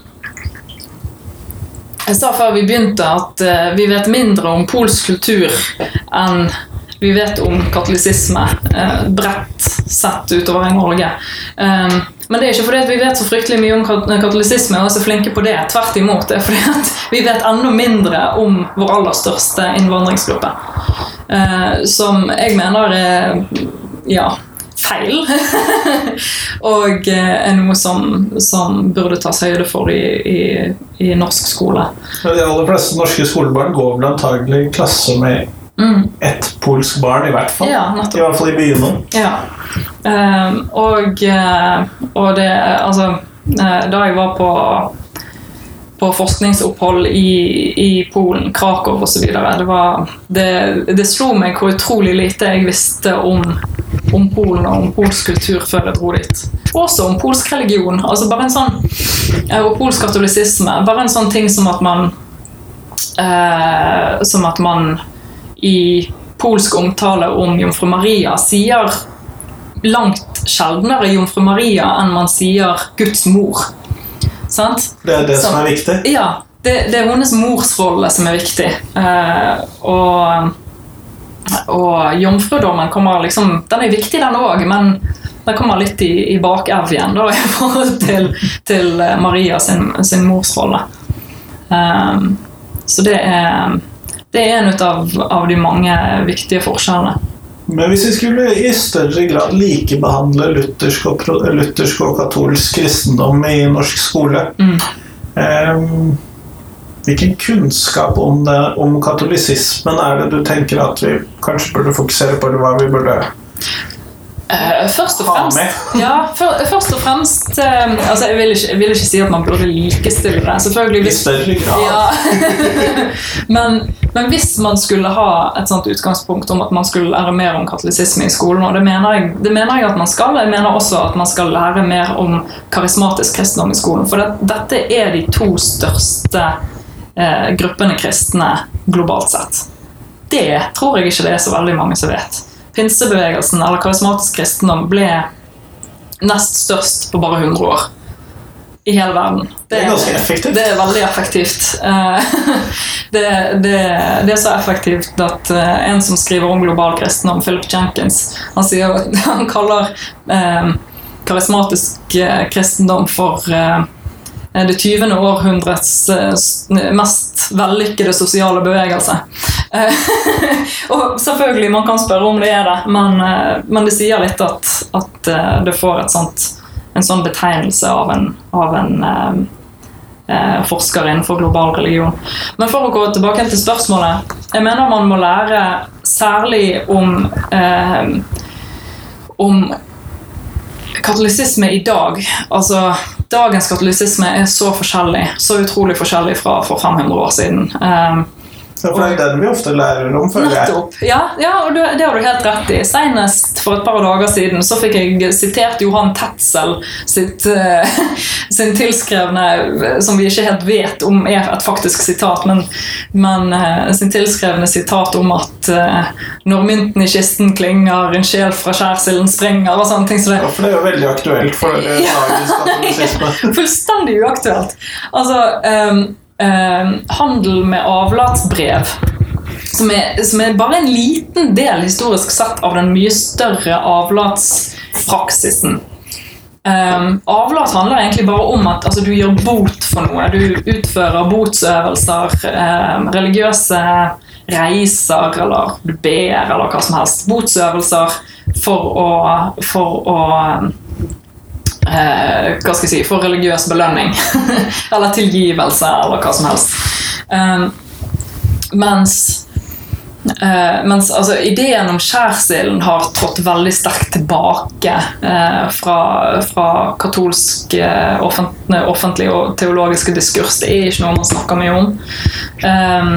jeg sa før vi begynte at eh, vi vet mindre om polsk kultur enn vi vet om katolisisme eh, bredt sett utover i Norge. Um, men det er ikke fordi vi vet så fryktelig mye om kat- katolisisme og er så flinke på det. Tvert imot. Det er fordi vi vet enda mindre om vår aller største innvandringsgruppe. Eh, som jeg mener er ja, feil. *laughs* og eh, er noe som, som burde tas høyde for i, i, i norsk skole. De aller fleste norske skolebarn går vel antagelig i klasse med Mm. ett polsk barn, i hvert fall. Ja, I hvert fall i byene. Ja. Ehm, og, eh, og det Altså, eh, da jeg var på på forskningsopphold i, i Polen, Krakow osv. Det, var- det, det slo meg hvor utrolig lite jeg visste om, om Polen og om polsk kultur før jeg dro dit. Også om polsk religion. altså bare en sånn, eh, Og polsk katolisisme. Bare en sånn ting som at man eh, Som at man i polsk omtale om jomfru Maria sier langt sjeldnere jomfru Maria enn man sier Guds mor. Sant? Det er det Så- som er viktig. Ja, det, det er hennes morsrolle som er viktig. Eh, og, og jomfrudommen kommer liksom Den er viktig, den òg, men den kommer litt i, i bakevjen da, *laughs* i forhold til, til eh, Maria sin, sin morsrolle. Um, så det er, det er en ut av, av de mange viktige forskjellene. Men hvis vi skulle i større grad likebehandle luthersk og, luthersk og katolsk kristendom i norsk skole Mm. eh, Hvilken kunnskap om, det, om katolisismen er det du tenker at vi kanskje burde fokusere på, eller hva vi burde Uh, først og fremst. *laughs* Ja, for, først og fremst uh, altså jeg, vil ikke, jeg vil ikke si at man burde likestille det. Selvfølgelig hvis ja. *laughs* men, men hvis man skulle ha et sånt utgangspunkt om at man skulle lære mer om katolisisme i skolen, og det mener, jeg, det mener jeg at man skal, jeg mener også at man skal lære mer om karismatisk kristendom i skolen. For det, dette er de to største eh, gruppene kristne globalt sett. Det tror jeg ikke det er så veldig mange som vet. Pinsebevegelsen eller karismatisk kristendom ble nest størst på bare 100 år. I hele verden. Det er ganske effektivt. Det er veldig effektivt. Eh, *laughs* det, det, det er så effektivt at eh, en som skriver om global kristendom, Philip Jenkins, han, sier, *laughs* han kaller eh, karismatisk eh, kristendom for eh, det 20. århundrets eh, mest vellykkede sosiale bevegelse. Eh, *laughs* og selvfølgelig, man kan spørre om det er det, men, eh, men det sier litt at, at eh, det får et sånt, en sånn betegnelse av en, av en eh, eh, forsker innenfor global religion. Men for å gå tilbake til spørsmålet. Jeg mener man må lære særlig om eh, om katolisisme i dag. Altså, dagens katolisisme er så forskjellig, så utrolig forskjellig fra for 500 år siden. Um, Ja, for det er den vi ofte lærer om, føler jeg. Nettopp. Ja, ja og det, det har du helt rett i. Senest for et par dager siden så fikk jeg sitert Johan Tetzel sitt, uh, *laughs* sin tilskrevne, som vi ikke helt vet om er et faktisk sitat, men, men uh, sin tilskrevne sitat om at uh, når mynten i kisten klinger, en sjel fra skjærsilden springer og sånne ting som det. Ja, for det er jo veldig aktuelt for dagens *laughs* katolisisme. Fullstendig uaktuelt. Altså, ehm, ehm, handel med avlatsbrev, som er, som er bare en liten del historisk sett av den mye større avlatspraksisen. Um, avlat handler egentlig bare om at altså, du gjør bot for noe. Du utfører botsøvelser, um, religiøse reiser, eller du ber, eller hva som helst. Botsøvelser for å, for å eh, hva skal jeg si, for religiøs belønning. *laughs* eller tilgivelse, eller hva som helst. Um, mens Eh, mens altså, ideen om skjærsilden har trådt veldig sterkt tilbake eh, fra, fra katolsk eh, offentlig, offentlig og teologiske diskurs. Det er ikke noe man snakker mye om. Um,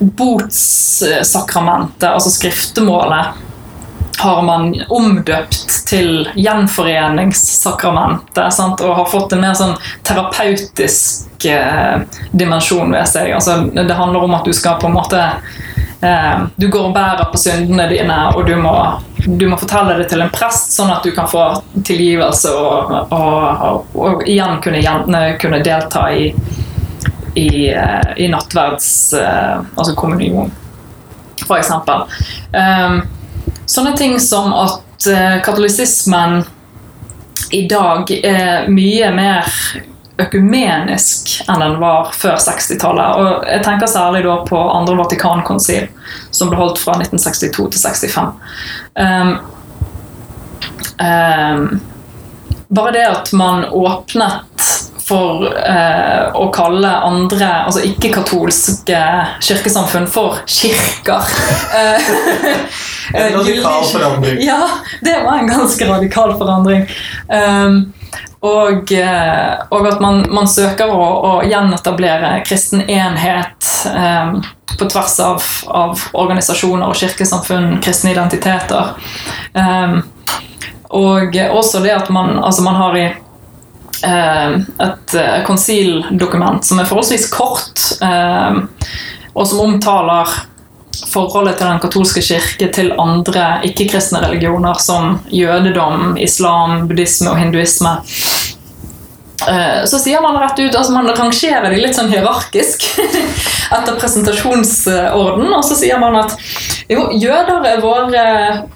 botssakramentet, altså skriftemålet, har man omdøpt til gjenforeningssakramentet og har fått en mer sånn terapeutisk eh, dimensjon ved seg. Altså, det handler om at du skal på en måte eh, Du går og bærer på syndene dine, og du må, du må, fortelle det til en prest, sånn at du kan få tilgivelse og, og, og, og igjen kunne, kunne delta i i, eh, i nattverds eh, altså kommunion, eksempel. Um, Sånne ting som at uh, katolisismen i dag er mye mer økumenisk enn den var før 60-tallet. Og jeg tenker særlig da på andre Vatikankonsil, som ble holdt fra 1962 til 65. Um, um, bare det at man åpnet for eh, å kalle andre, altså ikke-katolske kirkesamfunn, for kirker. *laughs* en eh, radikal forandring. Ja, det var en ganske radikal forandring. Um, og, eh, og, at man, man søker å, å, gjenetablere kristen enhet um, på tvers av, av, organisasjoner og kirkesamfunn, kristne identiteter. Um, og også det at man, altså man har i Eh, et eh, konsildokument som er forholdsvis kort, eh, og som omtaler forholdet til den katolske kirke til andre ikke-kristne religioner som jødedom, islam, buddhisme og hinduisme. Så sier man rett ut, altså man rangerer de litt sånn hierarkisk *laughs* etter presentasjonsorden, og så sier man at jo, jøder er våre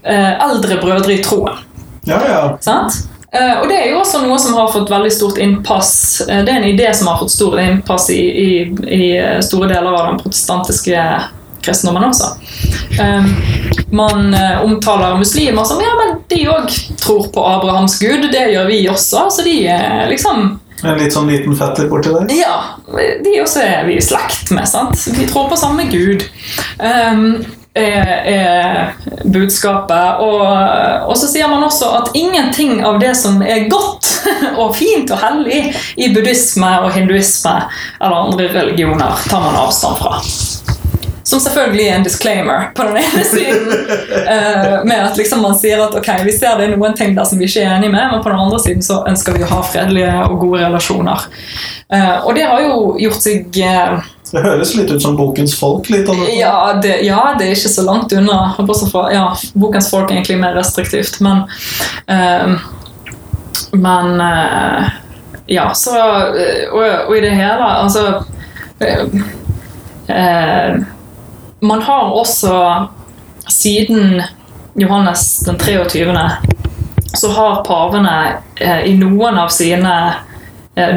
eldre brødre i troen. Ja, ja. Sant? Uh, og Det er jo også noe som har fått veldig stort innpass. Det er en idé som har fått stort innpass i, i, i eh, store deler av den protestantiske kristendommen også. Um, man uh, omtaler muslimer som ja, men de òg tror på Abrahams gud. Det gjør vi også. Så de er liksom en litt sånn liten fetter borti der? Ja. De også er vi i slekt med. sant? Vi tror på samme gud. Um, er, er budskapet. Og, og, så sier man også at ingenting av det som er godt *laughs* og fint og hellig i buddhisme og hinduisme eller andre religioner, tar man avstand fra. Som selvfølgelig er en disclaimer på den ene *laughs* siden. uh, med at liksom man sier at ok, vi ser det er noen ting der som vi ikke er enig med, men på den andre siden så ønsker vi å ha fredelige og gode relasjoner. Uh, og det har jo gjort seg uh, det høres litt ut som Bokens folk? litt ja det, ja, det, er ikke så langt unna. Fra, ja, Bokens folk er egentlig mer restriktivt, men Men Ja, så og, og, i det hele Altså uh, Man har også siden Johannes den 23. så har pavene i noen av sine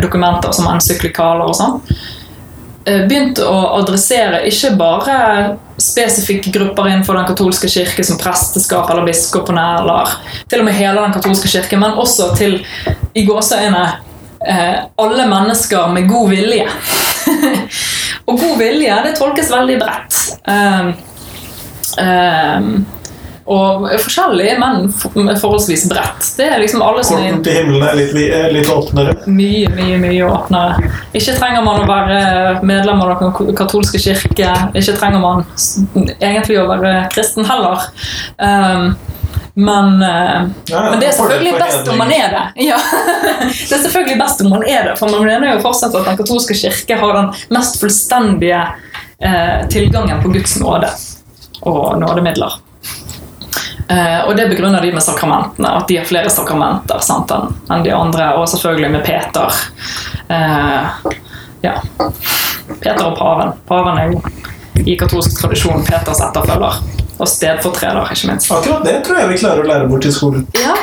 dokumenter, som encyklikaler og sånn, Eh, begynt å adressere ikke bare spesifikke grupper innenfor den katolske kirke som presteskap eller biskopene, eller til og med hele den katolske kirke, men også til i gåseøyne eh, alle mennesker med god vilje. *laughs* og god vilje det tolkes veldig bredt. Um, um, og forskjellig, men forholdsvis bredt. Det er liksom alle som Korten til himmelen er litt, litt, åpnere? Mye, mye mye åpnere. Ikke trenger man å være medlem av den katolske kirke. Ikke trenger man egentlig å være kristen heller. Um, men, uh, ja, men, det er selvfølgelig best om man er det. *laughs* Ja. det er selvfølgelig best om man er det, for man mener jo fortsatt at den katolske kirke har den mest fullstendige eh, tilgangen på Guds nåde og nådemidler. Eh, og det begrunner de med sakramentene, at de har flere sakramenter sant, enn de andre. Og selvfølgelig med Peter. Eh, ja. Peter og paven. Paven er jo i katolsk tradisjon Peters etterfølger. Og sted for tre dager, ikke minst. Akkurat det tror jeg vi klarer å lære bort i skolen. Ja,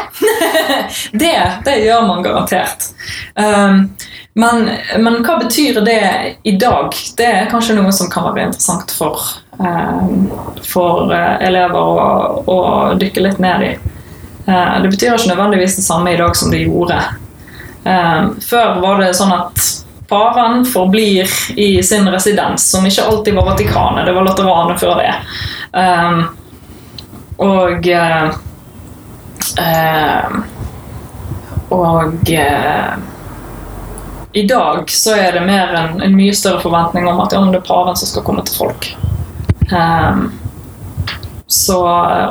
*laughs* det, det gjør man garantert. Um, men, men, hva betyr det i dag? Det er kanskje noe som kan være interessant for um, for eh, elever å, å, dykke litt ned i. Uh, det betyr ikke nødvendigvis det samme i dag som det gjorde. Før var det sånn at paven forblir i sin residens, som ikke alltid var Vatikanet, det var Lateranet før det. Um, og uh, Og uh, i dag så er det mer en, en, mye større forventning om at ja, det er paven som skal komme til folk. Um, så,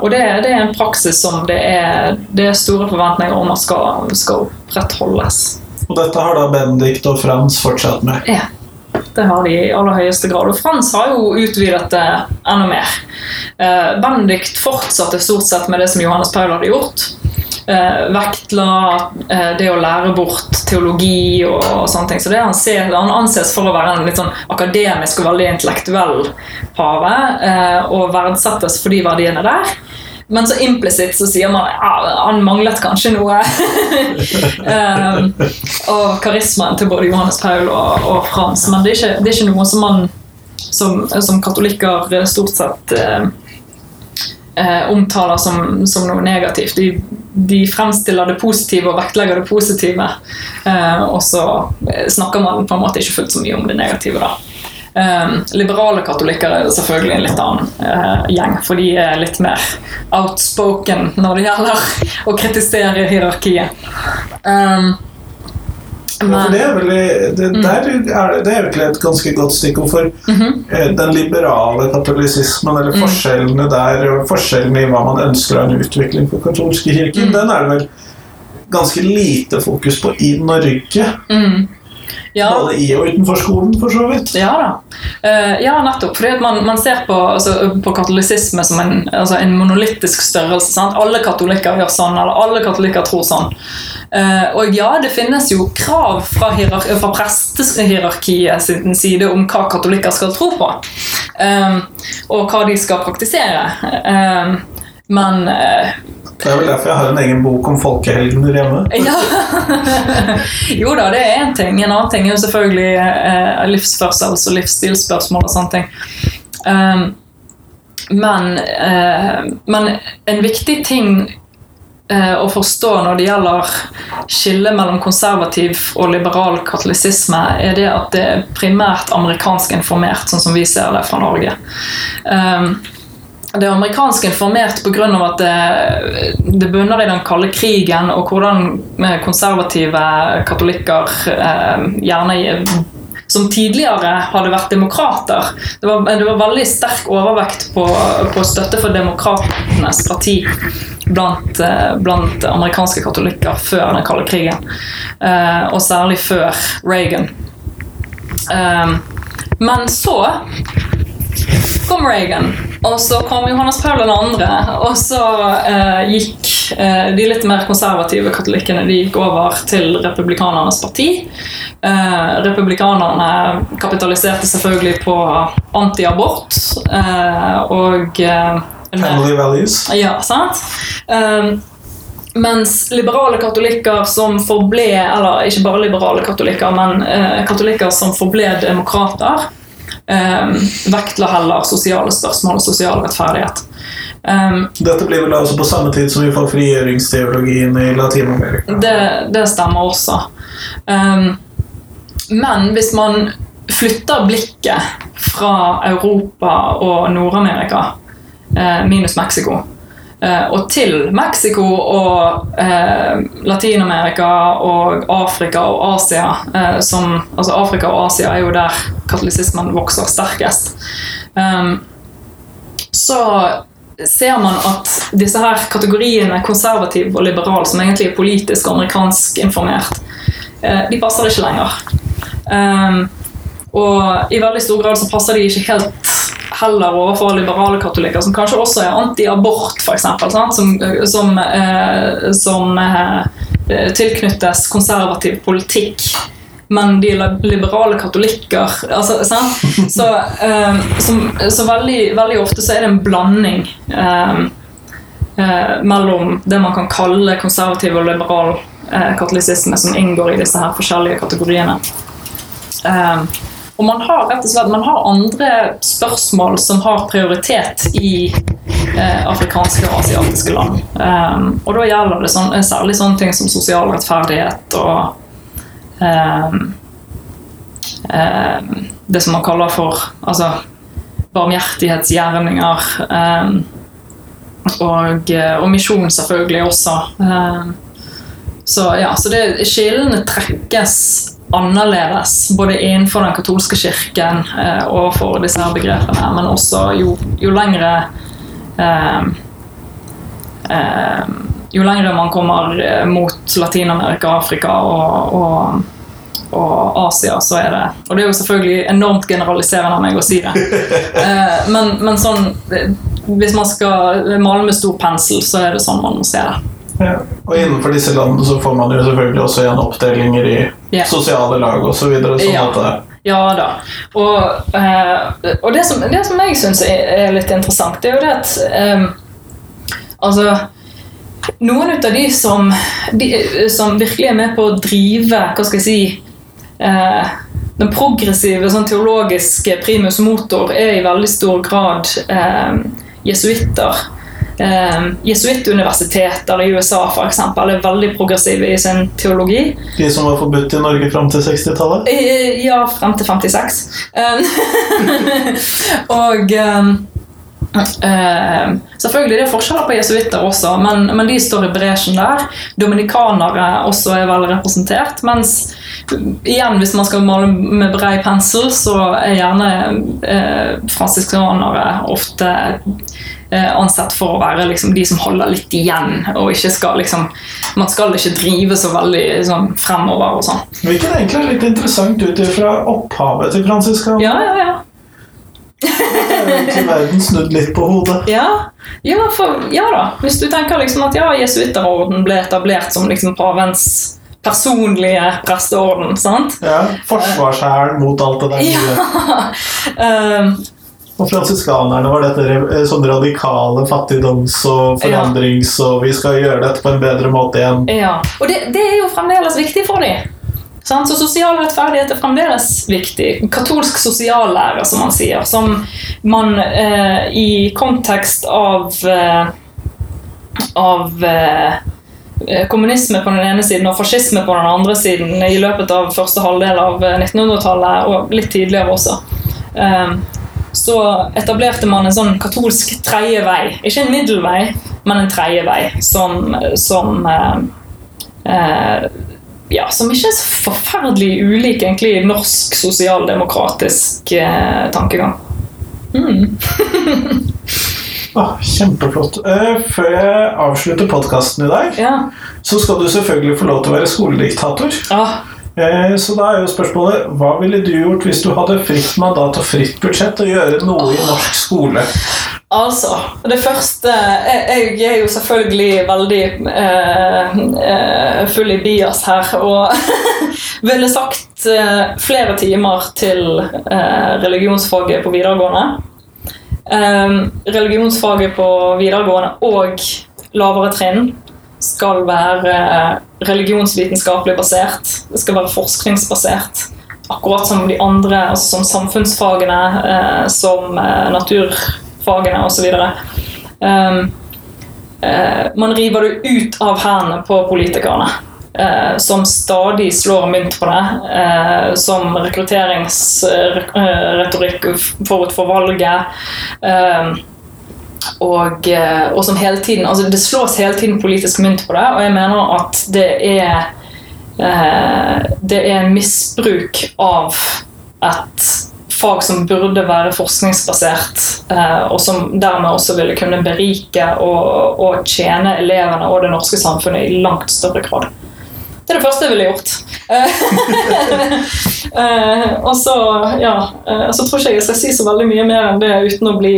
og det, det, er en praksis som det er, det er store forventninger om at skal, skal opprettholdes. Og dette har da Benedikt og Frans fortsatt med? Ja. Det har de i aller høyeste grad. Og Frans har jo utvidet det enda mer. Eh, Benedikt fortsatte stort sett med det som Johannes Paul hadde gjort eh, vektla eh, det å lære bort teologi og, sånne ting. Så det han, ser, han, anses for å være en litt sånn akademisk og veldig intellektuell pave, og verdsettes for de verdiene der. Men så implisitt så sier man ja, han manglet kanskje noe. um, *laughs* og karismaen til både Johannes Paul og, og Frans. Men det er, ikke, det er, ikke, noe som man som, som katolikker stort sett uh, eh, omtaler som, som, noe negativt. De, de, fremstiller det positive og vektlegger det positive. Eh, og så snakker man på en måte ikke fullt så mye om det negative. da. Um, liberale katolikker er selvfølgelig en litt annen uh, gjeng, for de er litt mer outspoken når det gjelder *laughs* å kritisere hierarkiet. Um, ja, det, er vel, det, mm. er det, det er et ganske godt stikkord for mm -hmm. den liberale katolisismen, eller mm. forskjellene der, forskjellene i hva man ønsker av en utvikling for katolske kirker, mm. den er det vel ganske lite fokus på i Norge. Mm. Ja. Både i og utenfor skolen, for så vidt. Ja da. Uh, ja, nettopp. Fordi man, man, ser på, altså, på katolisisme som en, altså, en monolittisk størrelse. Sant? Alle katolikker gjør sånn, eller alle katolikker tror sånn. Uh, og ja, det finnes jo krav fra, fra prestehierarkiet sin side om hva katolikker skal tro på. Uh, og hva de skal praktisere. Men det er vel derfor jeg har en egen bok om folkehelgener hjemme. Ja. *laughs* jo da, det er én ting. En annen ting er jo selvfølgelig eh, livsførsels- og livsstilsspørsmål og sånne ting. Um, men, eh, men, en viktig ting eh, å forstå når det gjelder skillet mellom konservativ og liberal katolisisme, er det at det er primært amerikansk informert, sånn som vi ser det fra Norge. Um, det er amerikansk informert pga. at det, det bunner i den kalde krigen, og hvordan eh, konservative katolikker eh, gjerne som tidligere hadde vært demokrater. Det var, det var veldig sterk overvekt på, på støtte for demokratenes parti blant, eh, blant, amerikanske katolikker før den kalde krigen. Eh, og særlig før Reagan. Eh, men så kom Reagan. Og så kom Johannes Paul den andre, og så eh, gikk eh, de litt mer konservative katolikkene de gikk over til republikanernes parti. Eh, republikanerne kapitaliserte selvfølgelig på antiabort eh, og eh, Family values. Ja, sant? Um, mens liberale katolikker som forble Eller ikke bare liberale katolikker, men eh, katolikker som forble demokrater, um, vektla heller sosiale spørsmål og sosial rettferdighet. Um, Dette blir vel altså på samme tid som vi får frigjøringsteologien i Latin-Amerika? Det, det, stemmer også. Um, men hvis man flytter blikket fra Europa og Nord-Amerika, eh, minus Mexico, og til Mexico og eh, Latin-Amerika og Afrika og Asia eh, som, altså Afrika og Asia er jo der katolisismen vokser sterkest. Um, så ser man at disse her kategoriene konservativ og liberal, som egentlig er politisk og amerikansk informert, eh, de passer ikke lenger. Um, og i veldig stor grad så passer de ikke helt heller overfor liberale katolikker, som kanskje også er anti-abort, f.eks., som, som, eh, som eh, tilknyttes konservativ politikk. Men de liberale katolikker altså, Så, eh, som, så veldig, veldig, ofte så er det en blanding eh, eh, mellom det man kan kalle konservativ og liberal eh, katolisisme, som inngår i disse her forskjellige kategoriene. Um, og man har rett og slett man har andre spørsmål som har prioritet i eh, afrikanske og asiatiske land. Um, og da gjelder det sånn, særlig sånne ting som sosial rettferdighet og um, um, det som man kaller for altså, barmhjertighetsgjerninger. Og, eh, og misjon selvfølgelig også. Så ja, så det, skillene trekkes annerledes, både innenfor den katolske kirken eh, for disse her begrepene, men også jo, jo lengre eh, eh, Jo lengre man kommer eh, mot Latin-Amerika, Afrika og, og, og Asia, så er det Og det er jo selvfølgelig enormt generaliserende av meg å si det, eh, men, men sånn Hvis man skal male med stor pensel, så er det sånn man må se det. Ja. Og innenfor disse landene så får man jo selvfølgelig også igjen oppdelinger i Ja. sosiale lag osv. Sånn Ja. at Ja da. Og, eh, og det, som, det som jeg syns er litt interessant, det er jo det at eh, Altså Noen av de som, de som virkelig er med på å drive Hva skal jeg si eh, Den progressive sånn teologiske primus motor er i veldig stor grad eh, jesuitter. Eh, Jesuittuniversiteter i USA for eksempel, er veldig progressive i sin teologi. De som var forbudt i Norge fram til 60-tallet. Eh, Ja, frem til 56. Um, *laughs* og eh, um, Selvfølgelig det er forskjeller på jesuitter også, men, men de står i bresjen der. Dominikanere også er vel representert. Mens igjen, hvis man skal male med brei pensel, så er gjerne eh, fransiskanere ofte ansett for å være liksom, de som holder litt igjen, og ikke skal liksom Man skal ikke drive så veldig sånn, fremover og sånn. Hvilket egentlig er litt interessant ut fra opphavet til fransiskaner. Ja, ja, ja. Er egentlig verden snudd litt på hodet. Ja, ja, for, ja da. Hvis du tenker liksom at ja, jesuitterorden ble etablert som liksom pavens personlige presteorden, sant? Ja, Forsvarshæren mot alt det der. Ja. *laughs* Um, Og fransiskanerne var dette sånn radikale fattigdoms- og forandrings- og vi skal gjøre dette på en bedre måte igjen. ja. Og det, det er jo fremdeles viktig for dem. Sant? Så sosial rettferdighet er fremdeles viktig. Katolsk sosiallære, som man sier. Som man eh, i kontekst av eh, av eh, kommunisme på den ene siden og fascisme på den andre siden i løpet av første halvdel av 1900-tallet, og litt tidligere også. Eh, så etablerte man en sånn katolsk tredje vei. Ikke en middelvei, men en tredje vei som, som eh, eh, ja, som ikke er så forferdelig ulik egentlig norsk sosialdemokratisk eh, tankegang. Mm. *laughs* Ah, kjempeflott. Uh, før jeg avslutter podkasten i dag, Ja. så skal du selvfølgelig få lov til å være skolediktator. Ah, Så da er jo spørsmålet hva ville du gjort hvis du hadde fritt mandat og fritt budsjett og gjøre noe i norsk skole? altså, det første Jeg, jeg er jo selvfølgelig veldig eh, eh, full i bias her og *laughs* ville sagt eh, flere timer til eh, religionsfaget på videregående. Eh, religionsfaget på videregående og lavere trinn skal være eh, religionsvitenskapelig basert. Det skal være forskningsbasert. Akkurat som de andre, altså som samfunnsfagene, eh, som eh, naturfagene osv. Um, eh, man river det ut av hendene på politikerne. Eh, som stadig slår mynt på det. Eh, som rekrutteringsretorikk forut for valget. Eh, og, eh, og som hele tiden altså Det slås hele tiden politisk mynt på det, og jeg mener at det er eh, Det er misbruk av et fag som burde være forskningsbasert, eh, og som dermed også ville kunne berike og, og tjene elevene og det norske samfunnet i langt større grad. Det er det første jeg ville gjort. *laughs* Og så, ja, så tror ikke jeg jeg skal si så veldig mye mer enn det uten å bli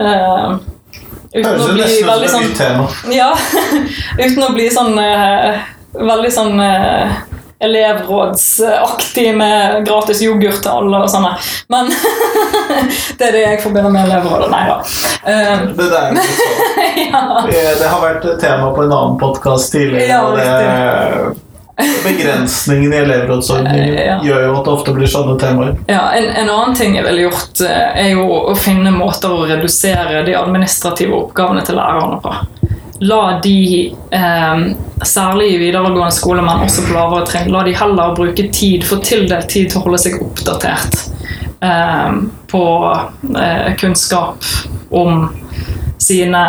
eh, Uten Høres å bli veldig sånn tema. *laughs* Ja. Uten å bli sånn uh, Veldig sånn uh, elevrådsaktig med gratis yoghurt til alle og sånne. Men *laughs* det er det jeg forbinder med elevrådet. Nei da. Eh, Det, der, *laughs* ja. det har vært tema på en annen podkast tidligere. Ja, det, begrensningen i elevrådsordningen Ja. gjør jo at det ofte blir sånne temaer. Ja, en, en annen ting jeg ville gjort, eh, er jo å finne måter å redusere de administrative oppgavene til lærerne på. la de, eh, særlig i videregående skole, men også på lavere trinn, la de heller bruke tid, få tildelt tid til å holde seg oppdatert eh, på eh, kunnskap om sine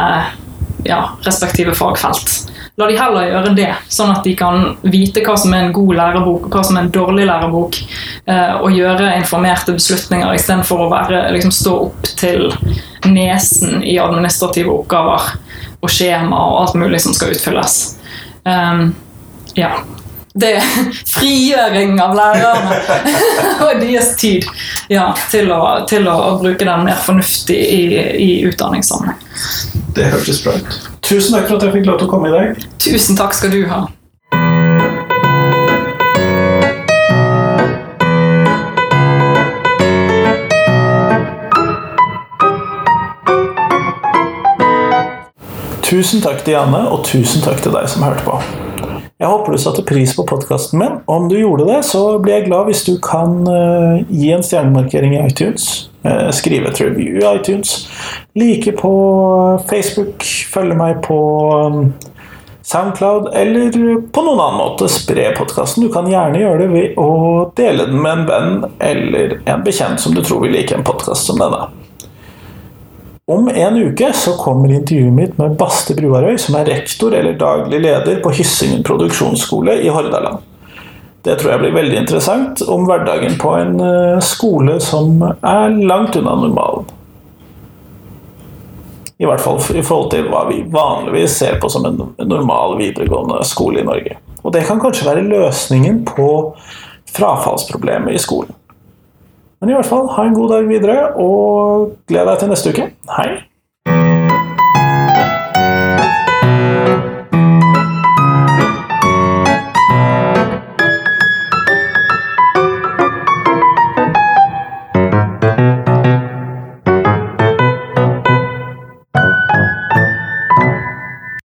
ja, respektive fagfelt. La de heller gjøre det, sånn at de kan vite hva som er en god lærebok og hva som er en dårlig lærebok, eh, og gjøre informerte beslutninger istedenfor å være, liksom, stå opp til nesen i administrative oppgaver og skjema og alt mulig som skal utfylles. Um, ja. Det er *laughs* frigjøring av lærerne *laughs* og deres tid ja, til, å, til å bruke den mer fornuftig i, i utdanningssammenheng. Det hørtes bra ut. Tusen takk for at jeg fikk lov til å komme i dag. Tusen takk skal du ha. Tusen takk til Janne, og tusen takk til deg som hørte på. Jeg håper du satte pris på podkasten min. Om du gjorde det, så blir jeg glad hvis du kan uh, gi en stjernemarkering i iTunes. Uh, skrive et review i iTunes. Like på Facebook. Følge meg på um, Soundcloud, eller på noen annen måte spre podkasten. Du kan gjerne gjøre det ved å dele den med en venn eller en bekjent som du tror vil like en podkast som denne. Om en uke så kommer intervjuet mitt med Baste Bruarøy, som er rektor eller daglig leder på Hyssingen produksjonsskole i Hordaland. Det tror jeg blir veldig interessant om hverdagen på en eh, skole som er langt unna normalen. I hvert fall i forhold til hva vi vanligvis ser på som en normal videregående skole i Norge. Og det kan kanskje være løsningen på frafallsproblemet i skolen. Men i hvert fall, ha en god dag videre, og gled deg til neste uke. Hei!